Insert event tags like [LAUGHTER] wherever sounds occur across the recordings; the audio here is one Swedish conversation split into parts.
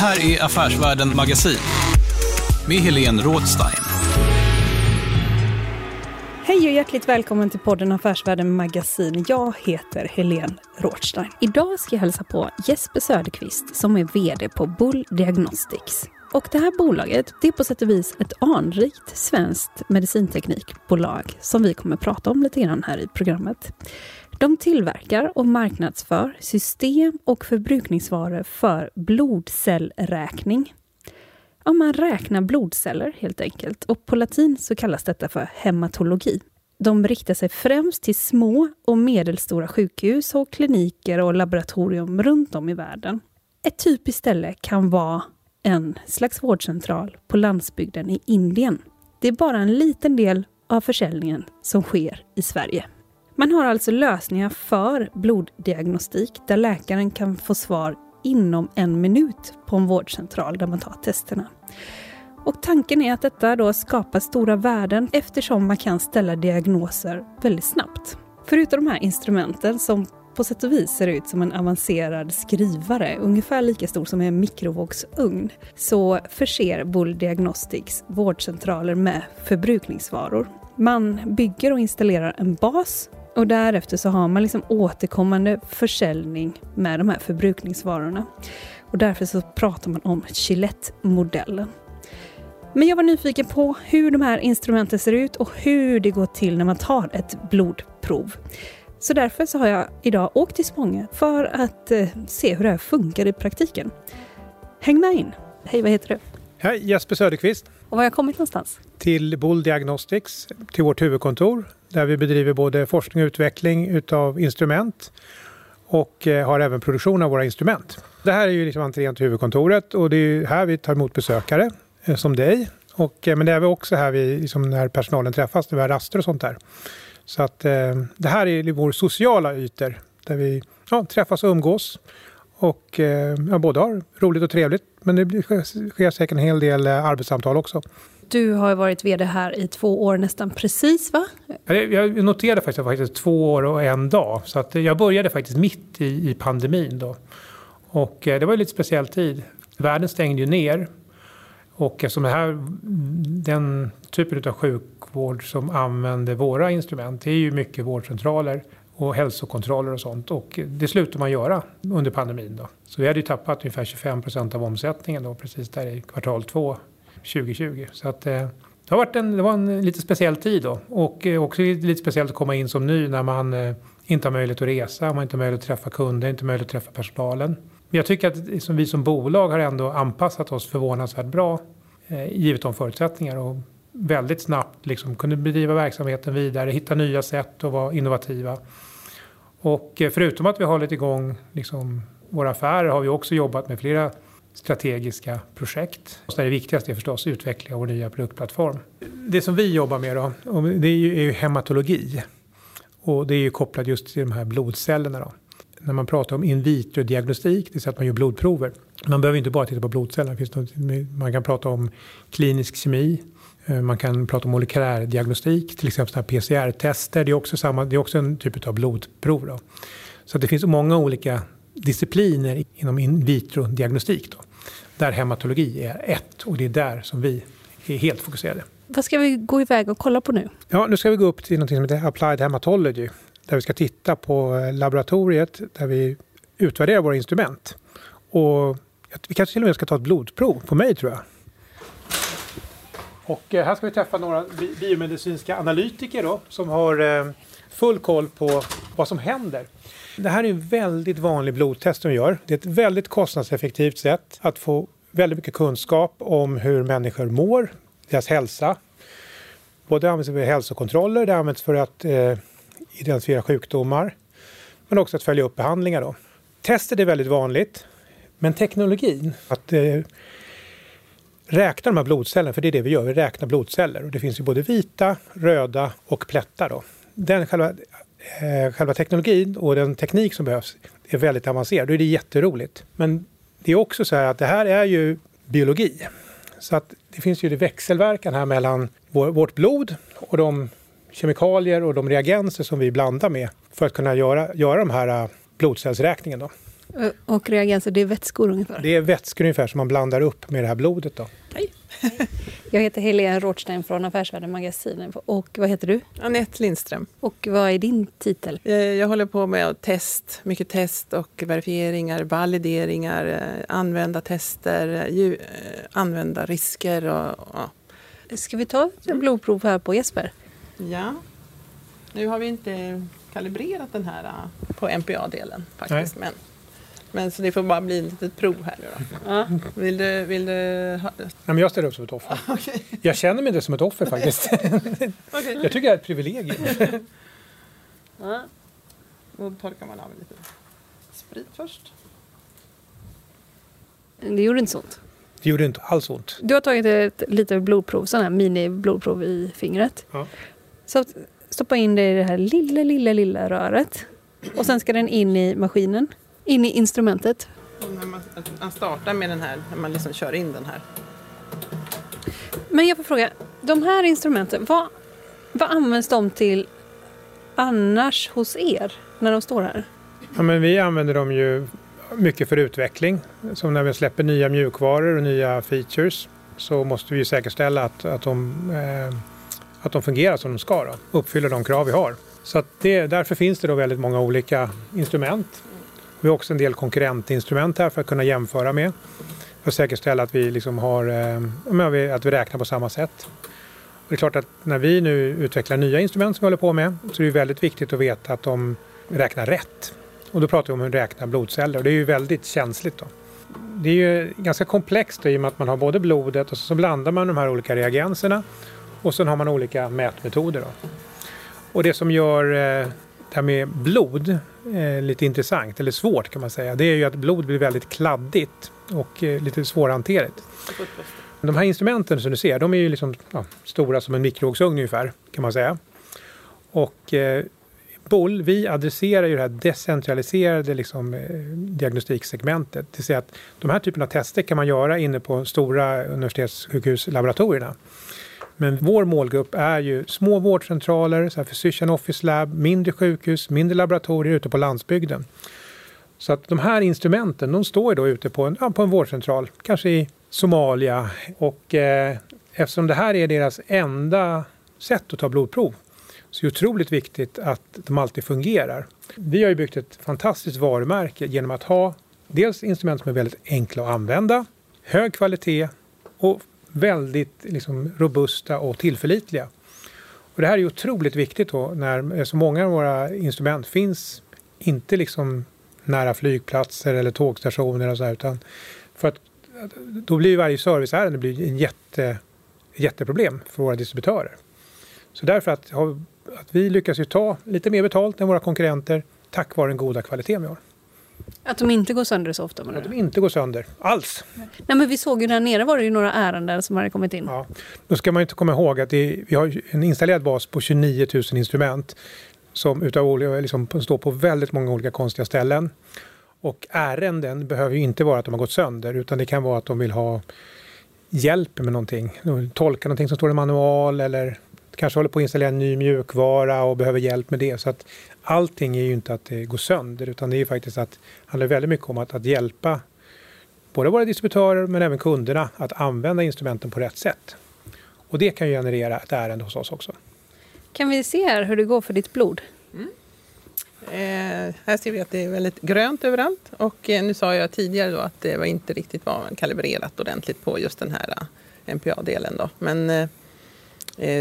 Här är Affärsvärlden Magasin med Helene Rådstein. Hej och hjärtligt välkommen till podden Affärsvärlden Magasin. Jag heter Helene Rådstein. Idag ska jag hälsa på Jesper Söderqvist som är VD på Bull Diagnostics. Och det här bolaget, det är på sätt och vis ett anrikt svenskt medicinteknikbolag som vi kommer att prata om lite grann här i programmet. De tillverkar och marknadsför system och förbrukningsvaror för blodcellräkning. Ja, man räknar blodceller helt enkelt och på latin så kallas detta för hematologi. De riktar sig främst till små och medelstora sjukhus och kliniker och laboratorium runt om i världen. Ett typiskt ställe kan vara en slags vårdcentral på landsbygden i Indien. Det är bara en liten del av försäljningen som sker i Sverige. Man har alltså lösningar för bloddiagnostik där läkaren kan få svar inom en minut på en vårdcentral där man tar testerna. Och tanken är att detta då skapar stora värden eftersom man kan ställa diagnoser väldigt snabbt. Förutom de här instrumenten som på sätt och vis ser ut som en avancerad skrivare, ungefär lika stor som en mikrovågsugn, så förser Bull Diagnostics vårdcentraler med förbrukningsvaror. Man bygger och installerar en bas och därefter så har man liksom återkommande försäljning med de här förbrukningsvarorna. Och därför så pratar man om Gillette-modellen. Men jag var nyfiken på hur de här instrumenten ser ut och hur det går till när man tar ett blodprov. Så därför så har jag idag åkt till Spånga för att eh, se hur det här funkar i praktiken. Häng med in! Hej, vad heter du? Hej, Jesper Söderqvist. Och var har jag kommit någonstans? Till Bull Diagnostics, till vårt huvudkontor där vi bedriver både forskning och utveckling utav instrument och eh, har även produktion av våra instrument. Det här är ju liksom entrén till huvudkontoret och det är här vi tar emot besökare eh, som dig. Och, eh, men det är också här vi, liksom när personalen träffas, när vi har raster och sånt där. Så att det här är vår sociala ytor där vi ja, träffas och umgås. Och ja, både har roligt och trevligt, men det sker säkert en hel del arbetssamtal också. Du har varit VD här i två år nästan precis va? Jag noterade faktiskt faktiskt två år och en dag. Så att jag började faktiskt mitt i, i pandemin då. Och eh, det var en lite speciell tid. Världen stängde ju ner. Och eftersom det här, den typen av sjukvård som använder våra instrument, det är ju mycket vårdcentraler och hälsokontroller och sånt. Och det slutade man göra under pandemin. Då. Så vi hade ju tappat ungefär 25 procent av omsättningen då, precis där i kvartal två 2020. Så att, eh, det, har varit en, det var en lite speciell tid då. Och eh, också lite speciellt att komma in som ny när man eh, inte har möjlighet att resa, man inte har möjlighet att träffa kunder, inte möjlighet att träffa personalen. Men jag tycker att som vi som bolag har ändå anpassat oss förvånansvärt bra eh, givet de förutsättningar och väldigt snabbt liksom kunde bedriva verksamheten vidare, hitta nya sätt och vara innovativa. Och eh, förutom att vi har hållit igång liksom, våra affärer har vi också jobbat med flera strategiska projekt. Och det viktigaste är förstås att utveckla vår nya produktplattform. Det som vi jobbar med då, det är ju, är ju hematologi. Och det är ju kopplat just till de här blodcellerna. Då. När man pratar om in vitro-diagnostik, det vill säga att man gör blodprover. Man behöver inte bara titta på blodcellerna. Man kan prata om klinisk kemi. Eh, man kan prata om molekylär diagnostik, till exempel PCR-tester. Det är också, samma, det är också en typ av blodprov. Då. Så det finns många olika discipliner inom in vitro-diagnostik. Då, där hematologi är ett och det är där som vi är helt fokuserade. Vad ska vi gå iväg och kolla på nu? Ja, nu ska vi gå upp till något som heter Applied Hematology. Där vi ska titta på laboratoriet där vi utvärdera våra instrument. Och vi kanske till och med ska ta ett blodprov på mig tror jag. Och eh, här ska vi träffa några biomedicinska analytiker då, som har eh, full koll på vad som händer. Det här är en väldigt vanlig blodtest som vi gör. Det är ett väldigt kostnadseffektivt sätt att få väldigt mycket kunskap om hur människor mår, deras hälsa. Både används för hälsokontroller, det används för att eh, identifiera sjukdomar, men också att följa upp behandlingar. Då. Testet är väldigt vanligt, men teknologin, att eh, räkna de här blodcellerna, för det är det vi gör, vi räknar blodceller. Och det finns ju både vita, röda och plättar. Då. Den själva, eh, själva teknologin och den teknik som behövs är väldigt avancerad. Då är det jätteroligt. Men det är också så här att det här är ju biologi. Så att det finns ju det växelverkan här mellan vår, vårt blod och de kemikalier och de reagenser som vi blandar med för att kunna göra, göra de här eh, blodcellsräkningen. Då. Och reagenser, det är vätskor ungefär? Det är vätskor ungefär som man blandar upp med det här blodet. Då. Hej! [LAUGHS] Jag heter Helene Rothstein från Affärsvärlden Magasin. Och vad heter du? Anette Lindström. Och vad är din titel? Eh, jag håller på med test, mycket test och verifieringar, valideringar, eh, använda tester, eh, använda risker och ja. Ska vi ta ett blodprov här på Jesper? Ja. Nu har vi inte kalibrerat den här på MPA-delen faktiskt. Men men så det får bara bli ett litet prov här nu då. Ja. Vill du, vill du ha... Nej, men jag ställer upp som ett offer. [LAUGHS] okay. Jag känner mig inte som ett offer faktiskt. [LAUGHS] okay. Jag tycker det är ett privilegium. [LAUGHS] ja. Då torkar man av lite sprit först. Det gjorde inte så ont? Det gjorde inte alls ont. Du har tagit ett litet blodprov, sån här mini-blodprov i fingret. Ja. Så stoppa in det i det här lilla, lilla, lilla röret. Och sen ska den in i maskinen in i instrumentet. man, startar med den här, när man liksom kör in den här. Men jag får fråga, de här instrumenten, vad, vad används de till annars hos er när de står här? Ja, men vi använder dem ju mycket för utveckling. Som när vi släpper nya mjukvaror och nya features så måste vi säkerställa att, att, de, eh, att de fungerar som de ska. Då, uppfyller de krav vi har. Så att det, därför finns det då väldigt många olika instrument vi har också en del konkurrentinstrument här för att kunna jämföra med. För att säkerställa att vi, liksom har, eh, att vi räknar på samma sätt. Och det är klart att när vi nu utvecklar nya instrument som vi håller på med så är det väldigt viktigt att veta att de räknar rätt. Och då pratar vi om hur räkna blodceller och det är ju väldigt känsligt. Då. Det är ju ganska komplext i och med att man har både blodet och så blandar man de här olika reagenserna och sen har man olika mätmetoder. Då. Och det som gör eh, det här med blod eh, lite intressant, eller svårt kan man säga. Det är ju att blod blir väldigt kladdigt och eh, lite svårhanterligt. De här instrumenten som du ser, de är ju liksom, ja, stora som en mikrovågsugn ungefär kan man säga. Och eh, BOL, vi adresserar ju det här decentraliserade liksom, eh, diagnostiksegmentet. Det vill säga att de här typerna av tester kan man göra inne på stora universitetssjukhuslaboratorierna. Men vår målgrupp är ju små vårdcentraler, så här physician office lab, mindre sjukhus, mindre laboratorier ute på landsbygden. Så att de här instrumenten de står då ute på en, ja, på en vårdcentral, kanske i Somalia. Och eh, eftersom det här är deras enda sätt att ta blodprov så är det otroligt viktigt att de alltid fungerar. Vi har ju byggt ett fantastiskt varumärke genom att ha dels instrument som är väldigt enkla att använda, hög kvalitet och väldigt liksom, robusta och tillförlitliga. Och det här är otroligt viktigt då när eh, så många av våra instrument finns inte liksom nära flygplatser eller tågstationer och så här, utan för att eh, då blir varje serviceärende blir en jätte, jätteproblem för våra distributörer. Så därför att, att vi lyckas ju ta lite mer betalt än våra konkurrenter tack vare den goda kvaliteten vi har. Att de inte går sönder så ofta? Att de inte går sönder alls. Nej, men vi såg ju där nere var det ju några ärenden som hade kommit in. Ja. Då ska man inte komma ihåg att är, vi har en installerad bas på 29 000 instrument som utav liksom, står på väldigt många olika konstiga ställen. Och ärenden behöver ju inte vara att de har gått sönder utan det kan vara att de vill ha hjälp med någonting. Tolka någonting som står i manual eller kanske håller på att installera en ny mjukvara och behöver hjälp med det. Så att allting är ju inte att det går sönder utan det är faktiskt att det handlar väldigt mycket om att, att hjälpa både våra distributörer men även kunderna att använda instrumenten på rätt sätt. Och det kan ju generera ett ärende hos oss också. Kan vi se här hur det går för ditt blod? Mm. Eh, här ser vi att det är väldigt grönt överallt. Och eh, nu sa jag tidigare då att det var inte riktigt var kalibrerat ordentligt på just den här eh, MPA-delen. Då. Men, eh,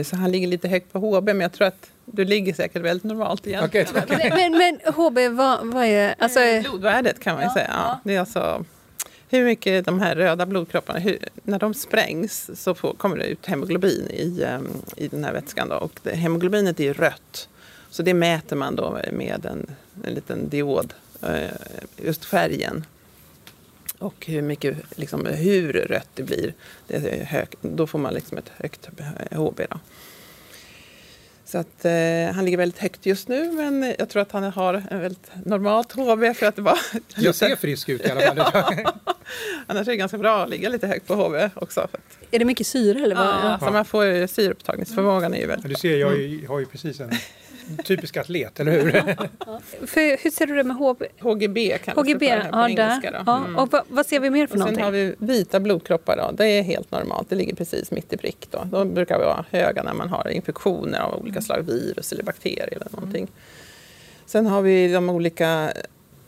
så han ligger lite högt på HB, men jag tror att du ligger säkert väldigt normalt igen. Okay, men, men, men HB, vad, vad är alltså... Blodvärdet kan man ju ja, säga. Ja. Det är alltså hur mycket de här röda blodkropparna, hur, när de sprängs så får, kommer det ut hemoglobin i, um, i den här vätskan. Då. Och det, hemoglobinet är rött. Så det mäter man då med en, en liten diod, uh, just färgen. Och hur, mycket, liksom, hur rött det blir, det är hög, då får man liksom ett högt HB. Då. Så att, eh, han ligger väldigt högt just nu men jag tror att han har en väldigt normalt HB för att det var Jag ser frisk ut i alla fall. [LAUGHS] ja. Annars är det ganska bra att ligga lite högt på HB också. Är det mycket syre eller? Vad? Ja, ja. Så man får syreupptagningsförmågan är ju väldigt Du ser, jag har ju precis en typisk atlet, eller hur? [LAUGHS] För, hur ser du det med HB? HGB kallas HGB, det för på ja, engelska. Då. Ja. Mm. Och vad, vad, ser vi mer för och någonting? Sen har vi vita blodkroppar. Då. Det är helt normalt. Det ligger precis mitt i prick. Då. De brukar vara höga när man har infektioner av olika slag, virus eller bakterier eller någonting. Mm. Sen har vi de olika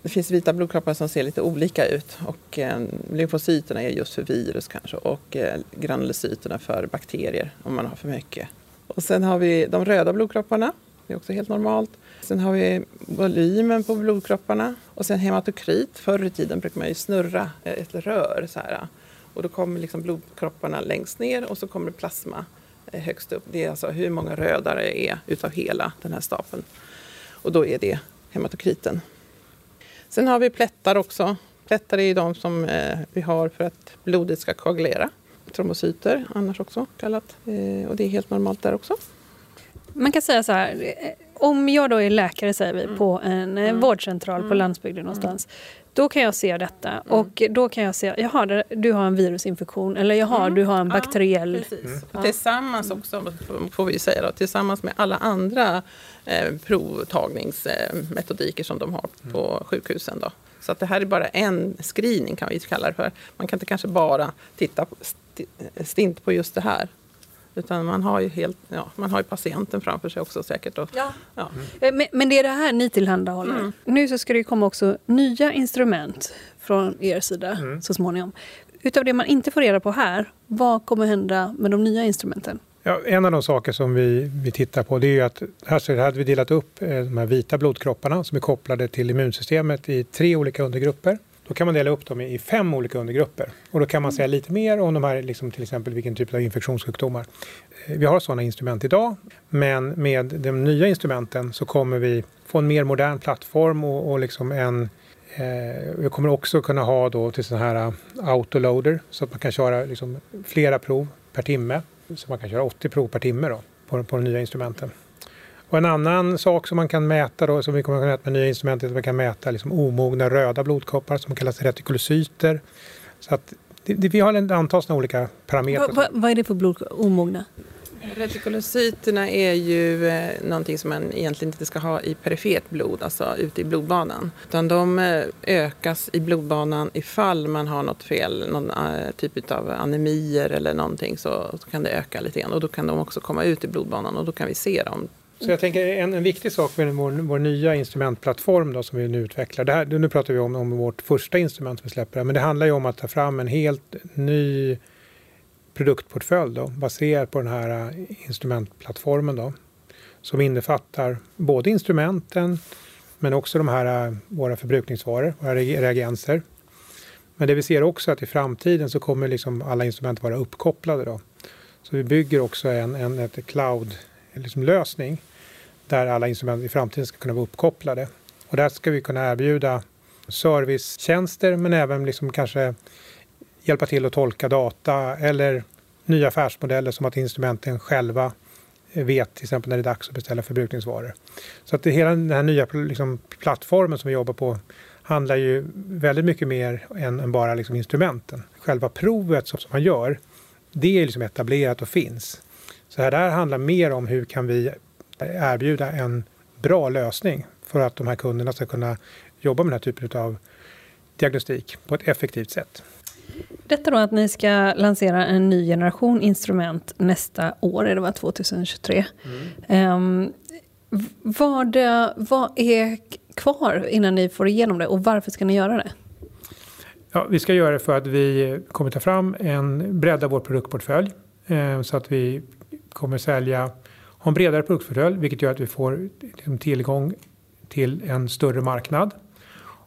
det finns vita blodkroppar som ser lite olika ut. Och, eh, lymfocyterna är just för virus kanske och eh, granulocyterna för bakterier om man har för mycket. Och sen har vi de röda blodkropparna det är också helt normalt. Sen har vi volymen på blodkropparna och sen hematokrit. Förr i tiden brukade man ju snurra ett rör så här. Och då kommer liksom blodkropparna längst ner och så kommer plasma högst upp. Det är alltså hur många röda det är utav hela den här stapeln. Och då är det hematokriten. Sen har vi plättar också. Plättar är de som eh, vi har för att blodet ska koagulera. Trombocyter annars också kallat. Eh, och det är helt normalt där också. Man kan säga så här, om jag då är läkare säger vi, mm. på en mm. vårdcentral mm. på landsbygden någonstans. Då kan jag se detta mm. och då kan jag se, jaha, du har en virusinfektion eller jaha, mm. du har en bakteriell... Ja, ja. Tillsammans också, får vi säga då, tillsammans med alla andra eh, provtagningsmetodiker som de har på sjukhusen. Då. Så att det här är bara en screening kan vi kalla det för. Man kan inte kanske bara titta stint på just det här. Utan man har ju, helt, ja, man har ju patienten framför sig också säkert. Och, ja. ja. Mm. Men, men, det är det här ni tillhandahåller. Mm. Nu så ska det komma också nya instrument från er sida mm. så småningom. Utav det man inte får reda på här, vad kommer hända med de nya instrumenten? Ja, en av de saker som vi, vi tittar på det är ju att här, så hade vi delat upp eh, de här vita blodkropparna som är kopplade till immunsystemet i tre olika undergrupper. Då kan man dela upp dem i fem olika undergrupper. Och då kan man säga lite mer om de här, liksom till exempel vilken typ av infektionssjukdomar. Eh, vi har sådana instrument idag, men med de nya instrumenten så kommer vi få en mer modern plattform och, och liksom en eh, vi kommer också kunna ha då till sån här eh, autoloader så att man kan köra liksom flera prov per timme. Så man kan köra 80 prov per timme då, på, på de nya instrumenten. Och en annan sak som man kan mäta då, som vi kommer att mäta med nya instrument, är att man kan mäta liksom omogna röda blodkroppar som kallas retikulocyter. Så att det, det, vi har ett antal sådana olika parametrar. Va, va, vad är det för blodkroppar? Omogna? Retikulocyterna är ju eh, någonting som man egentligen inte ska ha i perifert blod, alltså ute i blodbanan. Utan de eh, ökas i blodbanan ifall man har något fel, någon eh, typ av anemier eller någonting så, så kan det öka lite grann och då kan de också komma ut i blodbanan och då kan vi se dem så jag tänker en, en viktig sak med vår, vår nya instrumentplattform då, som vi nu utvecklar. Det här, nu pratar vi om, om vårt första instrument som vi släpper, men det handlar ju om att ta fram en helt ny produktportfölj då, baserad på den här eh, instrumentplattformen då, som innefattar både instrumenten men också de här eh, våra förbrukningsvaror, våra reagenser. Men det vi ser också att i framtiden så kommer liksom alla instrument vara uppkopplade då. Så vi bygger också en, en ett cloud-lösning liksom där alla instrument i framtiden ska kunna vara uppkopplade. Och där ska vi kunna erbjuda servicetjänster men även liksom kanske hjälpa till att tolka data eller nya affärsmodeller som att instrumenten själva vet till exempel när det är dags att beställa förbrukningsvaror. Så att det, hela den här nya liksom, plattformen som vi jobbar på handlar ju väldigt mycket mer än, än bara liksom instrumenten. Själva provet som, som man gör, det är liksom etablerat och finns. Så här där handlar mer om hur kan vi erbjuda en bra lösning för att de här kunderna ska kunna jobba med den här typen av diagnostik på ett effektivt sätt. Detta då att ni ska lansera en ny generation instrument nästa år, är det var 2023. Mm. Um, vad, vad är kvar innan ni får igenom det och varför ska ni göra det? Ja, vi ska göra det för att vi kommer ta fram en bredda vår produktportfölj eh, så att vi kommer sälja, ha en bredare produktportfölj vilket gör att vi får liksom tillgång till en större marknad.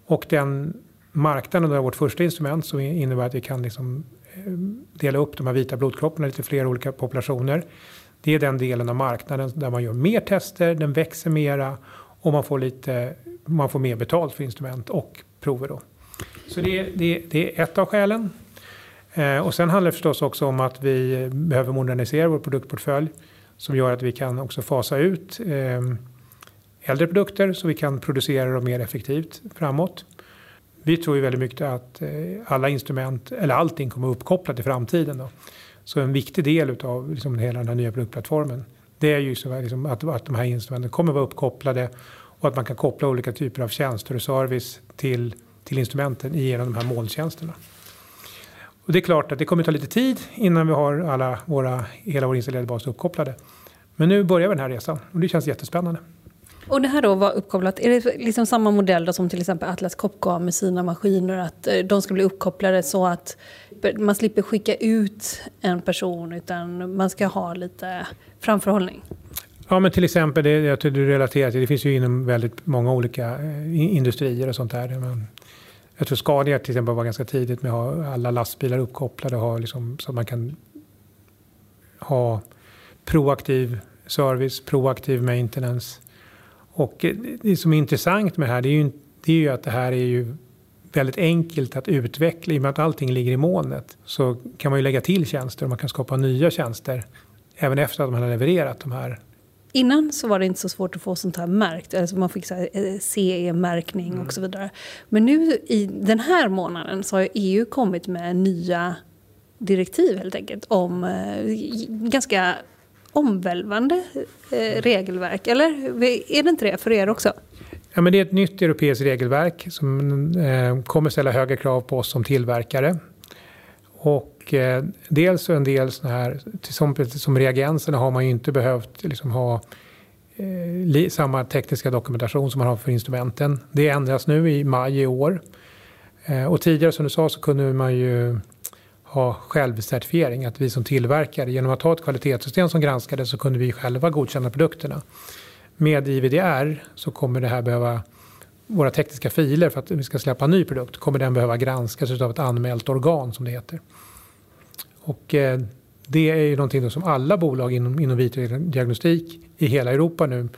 Och den marknaden är vårt första instrument som innebär att vi kan liksom eh, dela upp de här vita blodkropparna i lite fler olika populationer. Det är den delen av marknaden där man gör mer tester, den växer mera och man får, lite, man får mer betalt för instrument och prover. Då. Så det, det, det är ett av skälen. Eh, och sen handlar det förstås också om att vi behöver modernisera vår produktportfölj som gör att vi kan också fasa ut ehm, äldre produkter så vi kan producera dem mer effektivt framåt. Vi tror ju väldigt mycket att eh, alla instrument, eller allting kommer att uppkopplat i framtiden. Då. Så en viktig del av liksom hela den här nya produktplattformen det är ju så liksom att, att de här instrumenten kommer att vara uppkopplade och att man kan koppla olika typer av tjänster och service till, till instrumenten genom de här molntjänsterna. Och det är klart att det kommer ta lite tid innan vi har alla våra, hela vår installerade bas uppkopplade. Men nu börjar vi den här resan och det känns jättespännande. Och det här då var uppkopplat, är det liksom samma modell då som till exempel Atlas Copco med sina maskiner? Att eh, de ska bli uppkopplade så att man slipper skicka ut en person utan man ska ha lite framförhållning? Ja, men till exempel, det, jag du relaterar till, det finns ju inom väldigt många olika eh, industrier och sånt där jag tror Scania till exempel var ganska tidigt med att ha alla lastbilar uppkopplade och ha liksom, så att man kan ha proaktiv service, proaktiv maintenance. Och eh, det som är intressant med det här det är ju, det är ju att det här är ju väldigt enkelt att utveckla. I och med att allting ligger i molnet så kan man ju lägga till tjänster och man kan skapa nya tjänster även efter att man har levererat de här. Innan så var det inte så svårt att få sånt här märkt. Alltså man fick CE-märkning mm. och så vidare. Men nu i den här månaden så har EU kommit med nya direktiv helt enkelt om eh, ganska omvälvande eh, regelverk. Eller är det inte det för er också? Ja, men det är ett nytt europeiskt regelverk som eh, kommer ställa högre krav på oss som tillverkare. Och eh, dels en del sådana här, som, som reagenserna har man ju inte behövt liksom ha eh, samma tekniska dokumentation som man har för instrumenten. Det ändras nu i maj i år. Eh, och tidigare som du sa så kunde man ju ha självcertifiering, att vi som tillverkare genom att ha ett kvalitetssystem som granskade så kunde vi själva godkänna produkterna. Med IVDR så kommer det här behöva våra tekniska filer för att vi ska släppa en ny produkt kommer den behöva granskas av ett anmält organ som det heter. Och eh, det är ju någonting som alla bolag inom, inom diagnostik i hela Europa nu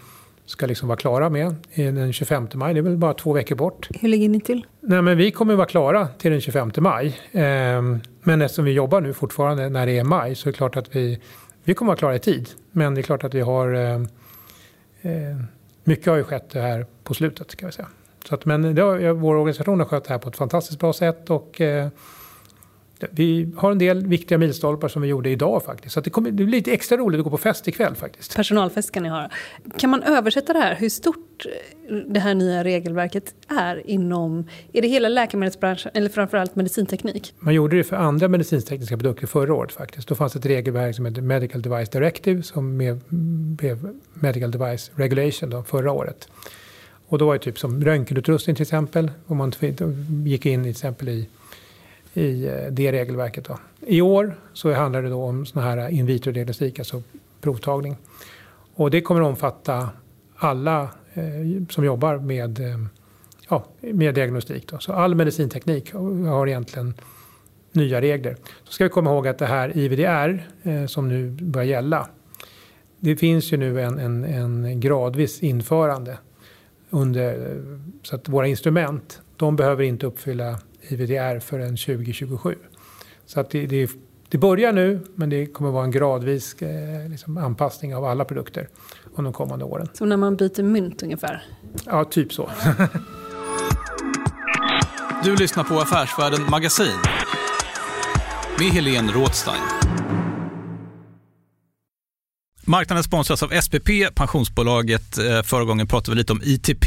ska liksom vara klara med den 25 maj. Det är väl bara två veckor bort. Hur ligger ni till? Nej, men vi kommer vara klara till den 25 maj. Eh, men eftersom vi jobbar nu fortfarande när det är maj så är det klart att vi, vi kommer vara klara i tid. Men det är klart att vi har eh, eh, mycket har ju skett det här på slutet kan vi säga. Så att, men det har, vår organisation har skött det här på ett fantastiskt bra sätt och eh, vi har en del viktiga milstolpar som vi gjorde idag faktiskt. Så det, kommer, det blir lite extra roligt att gå på fest ikväll faktiskt. Personalfest ska ni ha. Kan man översätta det här? Hur stort det här nya regelverket är inom... Är det hela läkemedelsbranschen eller framförallt medicinteknik? Man gjorde det för andra medicintekniska produkter förra året faktiskt. Då fanns ett regelverk som hette Medical Device Directive som blev Medical Device Regulation då, förra året. Och då var det typ som röntgenutrustning till exempel. Om man gick in till exempel i i eh, det regelverket. Då. I år så handlar det då om sån här in vitro-diagnostik, alltså provtagning. Och det kommer att omfatta alla eh, som jobbar med, eh, ja, med diagnostik. Då. Så all medicinteknik har egentligen nya regler. Så ska vi komma ihåg att det här IVDR som nu börjar gälla. Det finns ju nu en, en, en gradvis införande under, så att våra instrument de behöver inte uppfylla IVDR förrän 2027. Så att det, det, det börjar nu, men det kommer vara en gradvis eh, liksom anpassning av alla produkter under de kommande åren. Som när man byter mynt ungefär? Ja, typ så. [LAUGHS] du lyssnar på Affärsvärlden Magasin med Helene Rådstein. Marknaden sponsras av SPP, pensionsbolaget. Eh, förra gången pratade vi lite om ITP.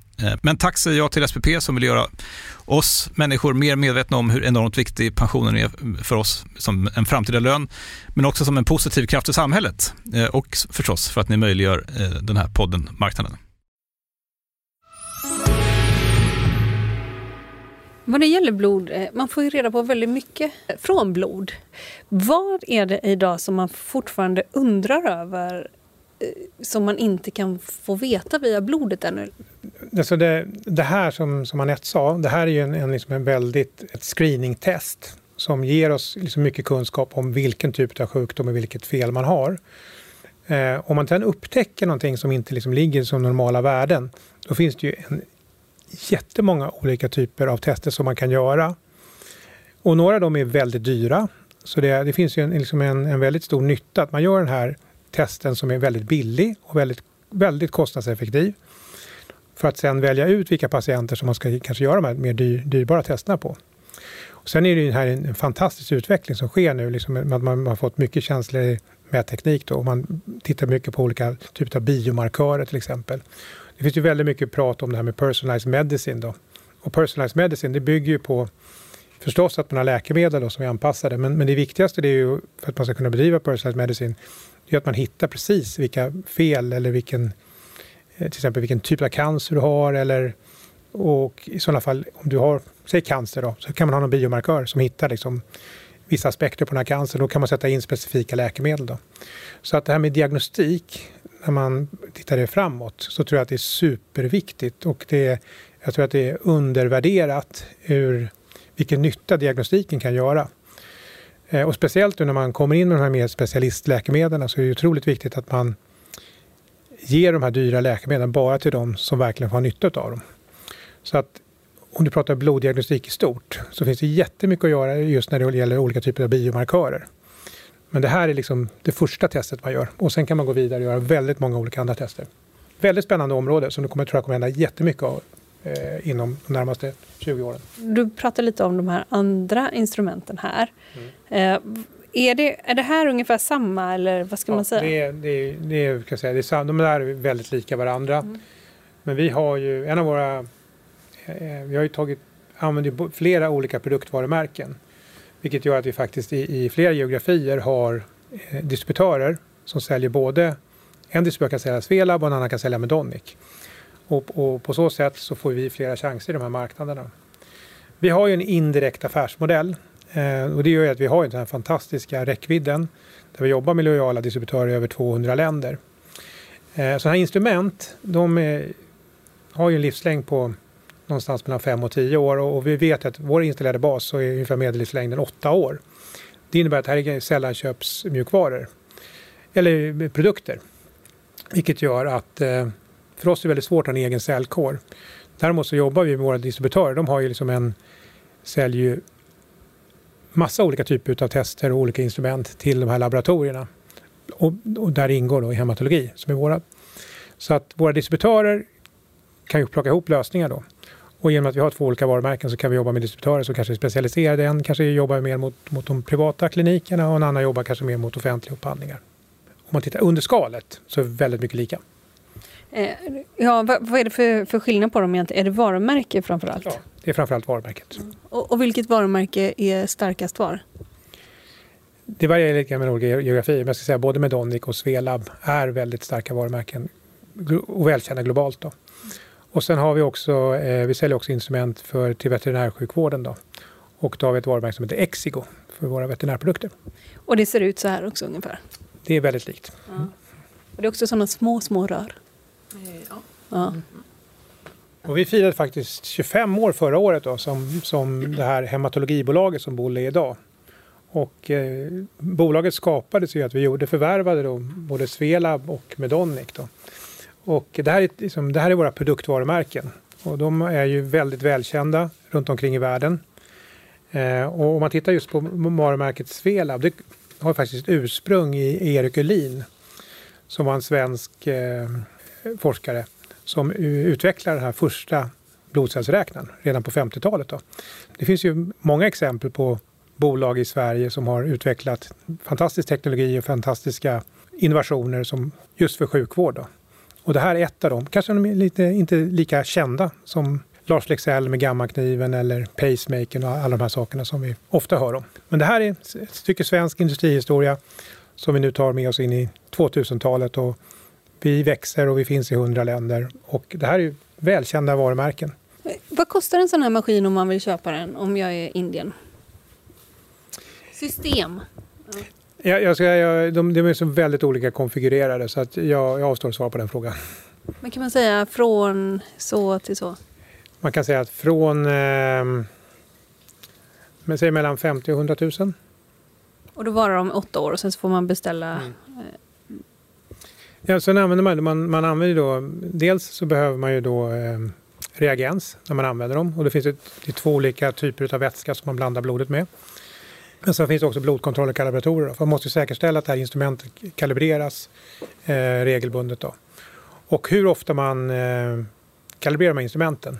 Eh, men tack säger jag till SPP som vill göra oss människor mer medvetna om hur enormt viktig pensionen är för oss som en framtida lön, men också som en positiv kraft i samhället eh, och förstås för att ni möjliggör eh, den här podden Marknaden. Vad det gäller blod, man får ju reda på väldigt mycket från blod. Vad är det idag som man fortfarande undrar över som man inte kan få veta via blodet ännu? Alltså det, det här som, som Anette sa, det här är ju en, en, liksom en väldigt ett screeningtest som ger oss liksom mycket kunskap om vilken typ av sjukdom och vilket fel man har. Eh, om man sedan upptäcker någonting som inte liksom ligger som normala värden, då finns det ju en jättemånga olika typer av tester som man kan göra. Och några av dem är väldigt dyra. Så det, det finns ju en, liksom en, en väldigt stor nytta att man gör den här testen som är väldigt billig och väldigt, väldigt kostnadseffektiv för att sen välja ut vilka patienter som man ska kanske göra de här mer dyr, dyrbara testerna på. Och sen är det här en, fantastisk utveckling som sker nu, liksom att man, man har fått mycket känslig mätteknik då, och man tittar mycket på olika typer av biomarkörer till exempel. Det finns ju väldigt mycket prat om det här med personalized medicine då. Och personalized medicine det bygger ju på förstås att man har läkemedel då, som är anpassade, men, men det viktigaste det är ju för att man ska kunna bedriva personalized medicine, det är att man hittar precis vilka fel eller vilken Eh, till exempel vilken typ av cancer du har eller och i sådana fall om du har, säg cancer då, så kan man ha någon biomarkör som hittar liksom vissa aspekter på den här cancern. Då kan man sätta in specifika läkemedel. Då. Så att det här med diagnostik, när man tittar det framåt, så tror jag att det är superviktigt och det, jag tror att det är undervärderat ur vilken nytta diagnostiken kan göra. Eh, och speciellt när man kommer in med de här mer specialistläkemedlen så är det otroligt viktigt att man ger de här dyra läkemedlen bara till de som verkligen har nytta av dem. Så att om du pratar bloddiagnostik i stort så finns det jättemycket att göra just när det gäller olika typer av biomarkörer. Men det här är liksom det första testet man gör och sen kan man gå vidare och göra väldigt många olika andra tester. Väldigt spännande område som det kommer, tror jag kommer hända jättemycket av eh, inom de närmaste 20 åren. Du pratar lite om de här andra instrumenten här. Mm. Eh, är det, är det här ungefär samma eller vad ska ja, man säga? Det är, det är, det är, kan säga, det är samma, de där är väldigt lika varandra. Mm. Men vi har ju, en av våra, eh, vi har ju tagit, använder flera olika produktvarumärken. Vilket gör att vi faktiskt i, i flera geografier har eh, distributörer som säljer både, en distributör kan sälja Svelab och en annan kan sälja Medonic. Och, och på så sätt så får vi flera chanser i de här marknaderna. Vi har ju en indirekt affärsmodell Eh, Eh, och det gör ju att vi har den här fantastiska räckvidden där vi jobbar med lojala distributörer i över 200 länder. Eh, sådana här instrument de är, har ju en livslängd på någonstans mellan 5 och 10 år och, vi vet att vår installerade bas så är ungefär medellivslängden 8 år. Det innebär att det här är sällanköpsmjukvaror eller eh, produkter. Vilket gör att för oss är det väldigt svårt att ha en egen säljkår. Däremot så jobbar vi med våra distributörer. De har ju liksom en, säljer ju massa olika typer av tester och olika instrument till de här laboratorierna. Och, och där ingår då hematologi som är våra. Så att våra distributörer kan ju plocka ihop lösningar då. Och genom att vi har två olika varumärken så kan vi jobba med distributörer som kanske är specialiserade. En kanske jobbar mer mot, mot de privata klinikerna och en annan jobbar kanske mer mot offentliga upphandlingar. Om man tittar under skalet så är det väldigt mycket lika. Eh, ja, vad, vad, är det för, för skillnad på dem egentligen? Är det varumärke framför allt? Ja, det är framför allt varumärket. Mm. Och, och, vilket varumärke är starkast var? Det varierar lite med olika geografier, men jag ska säga både Medonic och Swelab är väldigt starka varumärken och välkända globalt. Då. Och sen har vi också, eh, vi säljer också instrument för, till veterinärsjukvården. Då. Och då har vi ett varumärke som heter Exigo för våra veterinärprodukter. Och det ser ut så här också ungefär? Det är väldigt likt. Ja. Och det är också sådana små, små rör? Ja. ja. Och vi firade faktiskt 25 år förra året då, som, som det här hematologibolaget som Bolle är idag. Och eh, bolaget skapades ju att vi gjorde, förvärvade då både Svelab och Medonic. Då. Och det här, är, liksom, det här är våra produktvarumärken och de är ju väldigt välkända runt omkring i världen. Eh, och om man tittar just på varumärket Svelab, det har faktiskt ursprung i Erik Uhlin som var en svensk eh, forskare som utvecklade den här första blodcellsräknaren redan på 50-talet. Det finns ju många exempel på bolag i Sverige som har utvecklat fantastisk teknologi och fantastiska innovationer som just för sjukvård. Då. Och det här är ett av dem. Kanske de är lite, inte lika kända som Lars Lexell med gammakniven eller pacemakern och alla de här sakerna som vi ofta hör om. Men det här är ett stycke svensk industrihistoria som vi nu tar med oss in i 2000-talet och vi växer och vi finns i hundra länder och det här är välkända varumärken. Vad kostar en sån här maskin om man vill köpa den om jag är Indien? System? Jag, jag ska, jag, de, de är så väldigt olika konfigurerade så att jag, jag avstår att svara på den frågan. Men kan man säga från så till så? Man kan säga att från eh, men säg mellan 50 och 100 000. Och då varar de åtta år och sen så får man beställa? Mm. Ja, sen använder man, man, man använder då, dels så behöver man ju då eh, reagens när man använder dem och det finns ett, det två olika typer av vätska som man blandar blodet med. Men sen finns det också blodkontroll och kalibratorer. man måste säkerställa att det här instrumentet kalibreras eh, regelbundet. Då. Och hur ofta man eh, kalibrerar med instrumenten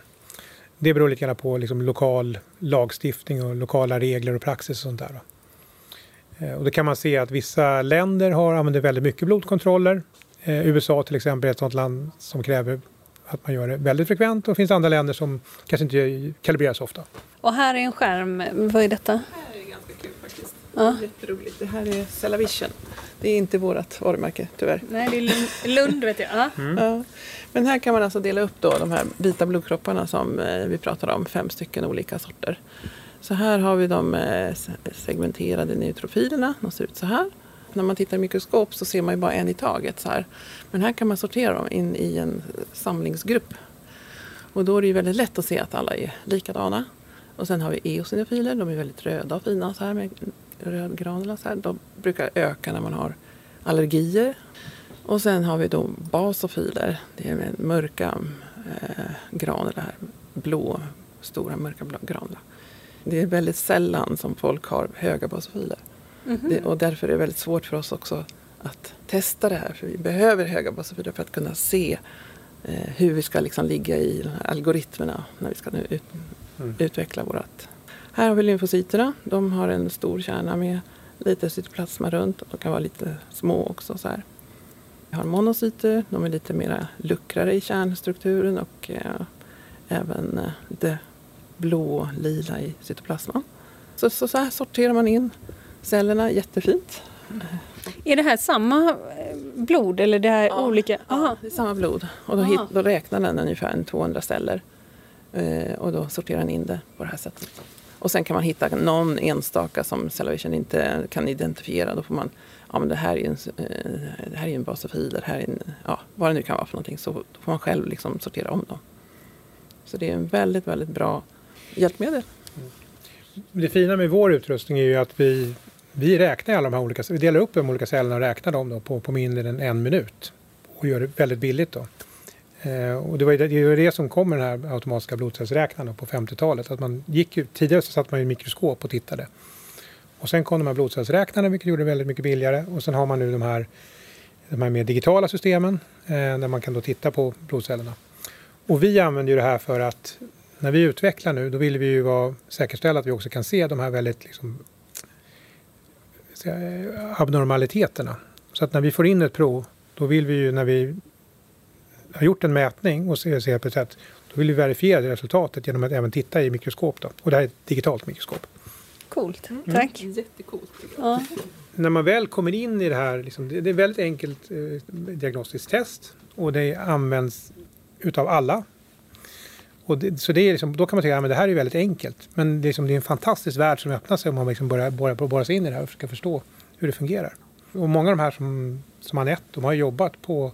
det beror lite grann på liksom, lokal lagstiftning och lokala regler och praxis och sånt där. Då. Eh, och då kan man se att vissa länder har, använder väldigt mycket blodkontroller. Eh, USA till exempel är ett sådant land som kräver att man gör det väldigt frekvent och det finns andra länder som kanske inte kalibreras så ofta. Och här är en skärm, vad är detta? Ja. Jätteroligt. Det här är Cellavision. Det är inte vårt varumärke tyvärr. Nej, det är Lund, Lund vet jag. Ja. Mm. Ja. Men här kan man alltså dela upp då de här vita blodkropparna som eh, vi pratade om, fem stycken olika sorter. Så här har vi de eh, segmenterade neutrofilerna, de ser ut så här. När man tittar i mikroskop så ser man ju bara en i taget så här. Men här kan man sortera dem in i en samlingsgrupp. Och då är det ju väldigt lätt att se att alla är likadana. Och sen har vi eosinofiler, de är väldigt röda och fina så här med rödgranula. Så här. De brukar öka när man har allergier. Och sen har vi då basofiler, det är med mörka eh, granula här. blå, stora mörka blå. Det är väldigt sällan som folk har höga basofiler. Mm -hmm. det, och därför är det väldigt svårt för oss också att testa det här. För vi behöver höga basofiler för att kunna se eh, hur vi ska liksom ligga i algoritmerna när vi ska nu ut, mm. utveckla vårat. Här har vi lymfocyterna. De har en stor kärna med lite cytoplasma runt. De kan vara lite små också. Så här. Vi har monocyter. De är lite mer luckrare i kärnstrukturen och eh, även eh, lite blå-lila i cytoplasman. Så, så, så, här sorterar man in cellerna jättefint. Är det här samma eh, blod eller det här ja, olika? Ja, det är samma blod. Och då, hit, då räknar den ungefär 200 celler. Eh, och då sorterar den in det på det här sättet. Och sen kan man hitta någon enstaka som Cellavision inte kan identifiera. Då får man, ja men det här är en, eh, det här är en basofil, det här är en, ja vad det nu kan vara för någonting. Så då får man själv liksom sortera om dem. Så det är en väldigt, väldigt bra hjälpmedel. Det fina med vår utrustning är ju att vi, vi räknar alla de här olika, vi delar upp de olika cellerna och räknar dem då på, på mindre än en minut. Och gör det väldigt billigt då. Eh, och det var det, det, var det som kom med den här automatiska blodcellsräknaren på 50-talet. Att man gick, tidigare så satt man i mikroskop och tittade. Och sen kom de här blodcellsräknarna vilket gjorde det väldigt mycket billigare. Och sen har man nu de här, de här mer digitala systemen eh, där man kan då titta på blodcellerna. Och vi använder ju det här för att när vi utvecklar nu då vill vi ju vara, säkerställa att vi också kan se de här väldigt liksom, abnormaliteterna. Så att när vi får in ett prov då vill vi ju när vi har gjort en mätning och ser, ser på ett sätt då vill vi verifiera det resultatet genom att även titta i mikroskop. Då. Och det här är ett digitalt mikroskop. Coolt, mm. tack. Mm. Jättecoolt. Ja. [LAUGHS] När man väl kommer in i det här, liksom, det, det är ett väldigt enkelt eh, diagnostiskt test och det används utav alla. Och det, så det är liksom, då kan man tycka att ja, det här är väldigt enkelt. Men det är, liksom, det är en fantastisk värld som öppnar sig om man liksom börjar borra, borra sig in i det här och försöka förstå hur det fungerar. Och många av de här som, som Anette, de har jobbat på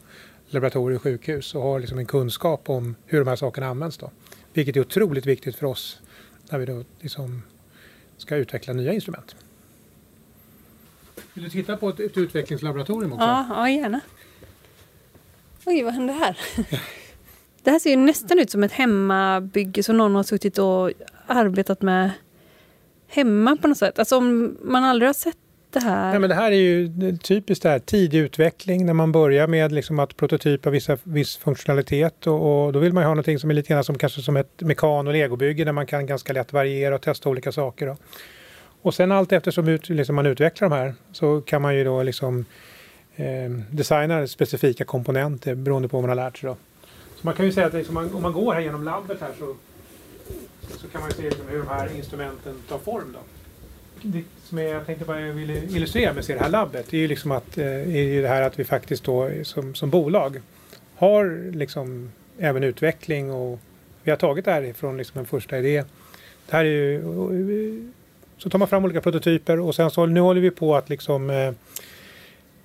laboratorier och sjukhus och har liksom en kunskap om hur de här sakerna används. Då. Vilket är otroligt viktigt för oss när vi då liksom ska utveckla nya instrument. Vill du titta på ett, ett utvecklingslaboratorium också? Ja, ja, gärna. Oj, vad hände här? [LAUGHS] Det här ser ju nästan ut som ett hemmabygge som någon har suttit och arbetat med hemma på något sätt. Alltså om man aldrig har sett det här? Nej, men det här är ju typiskt det här, tidig utveckling när man börjar med liksom att prototypa vissa, viss funktionalitet och, och, då vill man ha någonting som är lite grann som kanske som ett mekan och legobygge där man kan ganska lätt variera och testa olika saker. Då. Och sen allt eftersom ut, liksom man utvecklar de här så kan man ju då liksom eh, designa specifika komponenter beroende på vad man har lärt sig. Då. Så man kan ju säga att liksom, om man går här genom labbet här så, så kan man se liksom hur de här instrumenten tar form. Då det som jag tänkte bara jag ville illustrera med det här labbet är ju liksom att, eh, är det här att vi faktiskt då som, som bolag har liksom även utveckling och vi har tagit det här ifrån liksom en första idé. Det här är ju, så tar man fram olika prototyper och sen så nu håller vi på att liksom eh,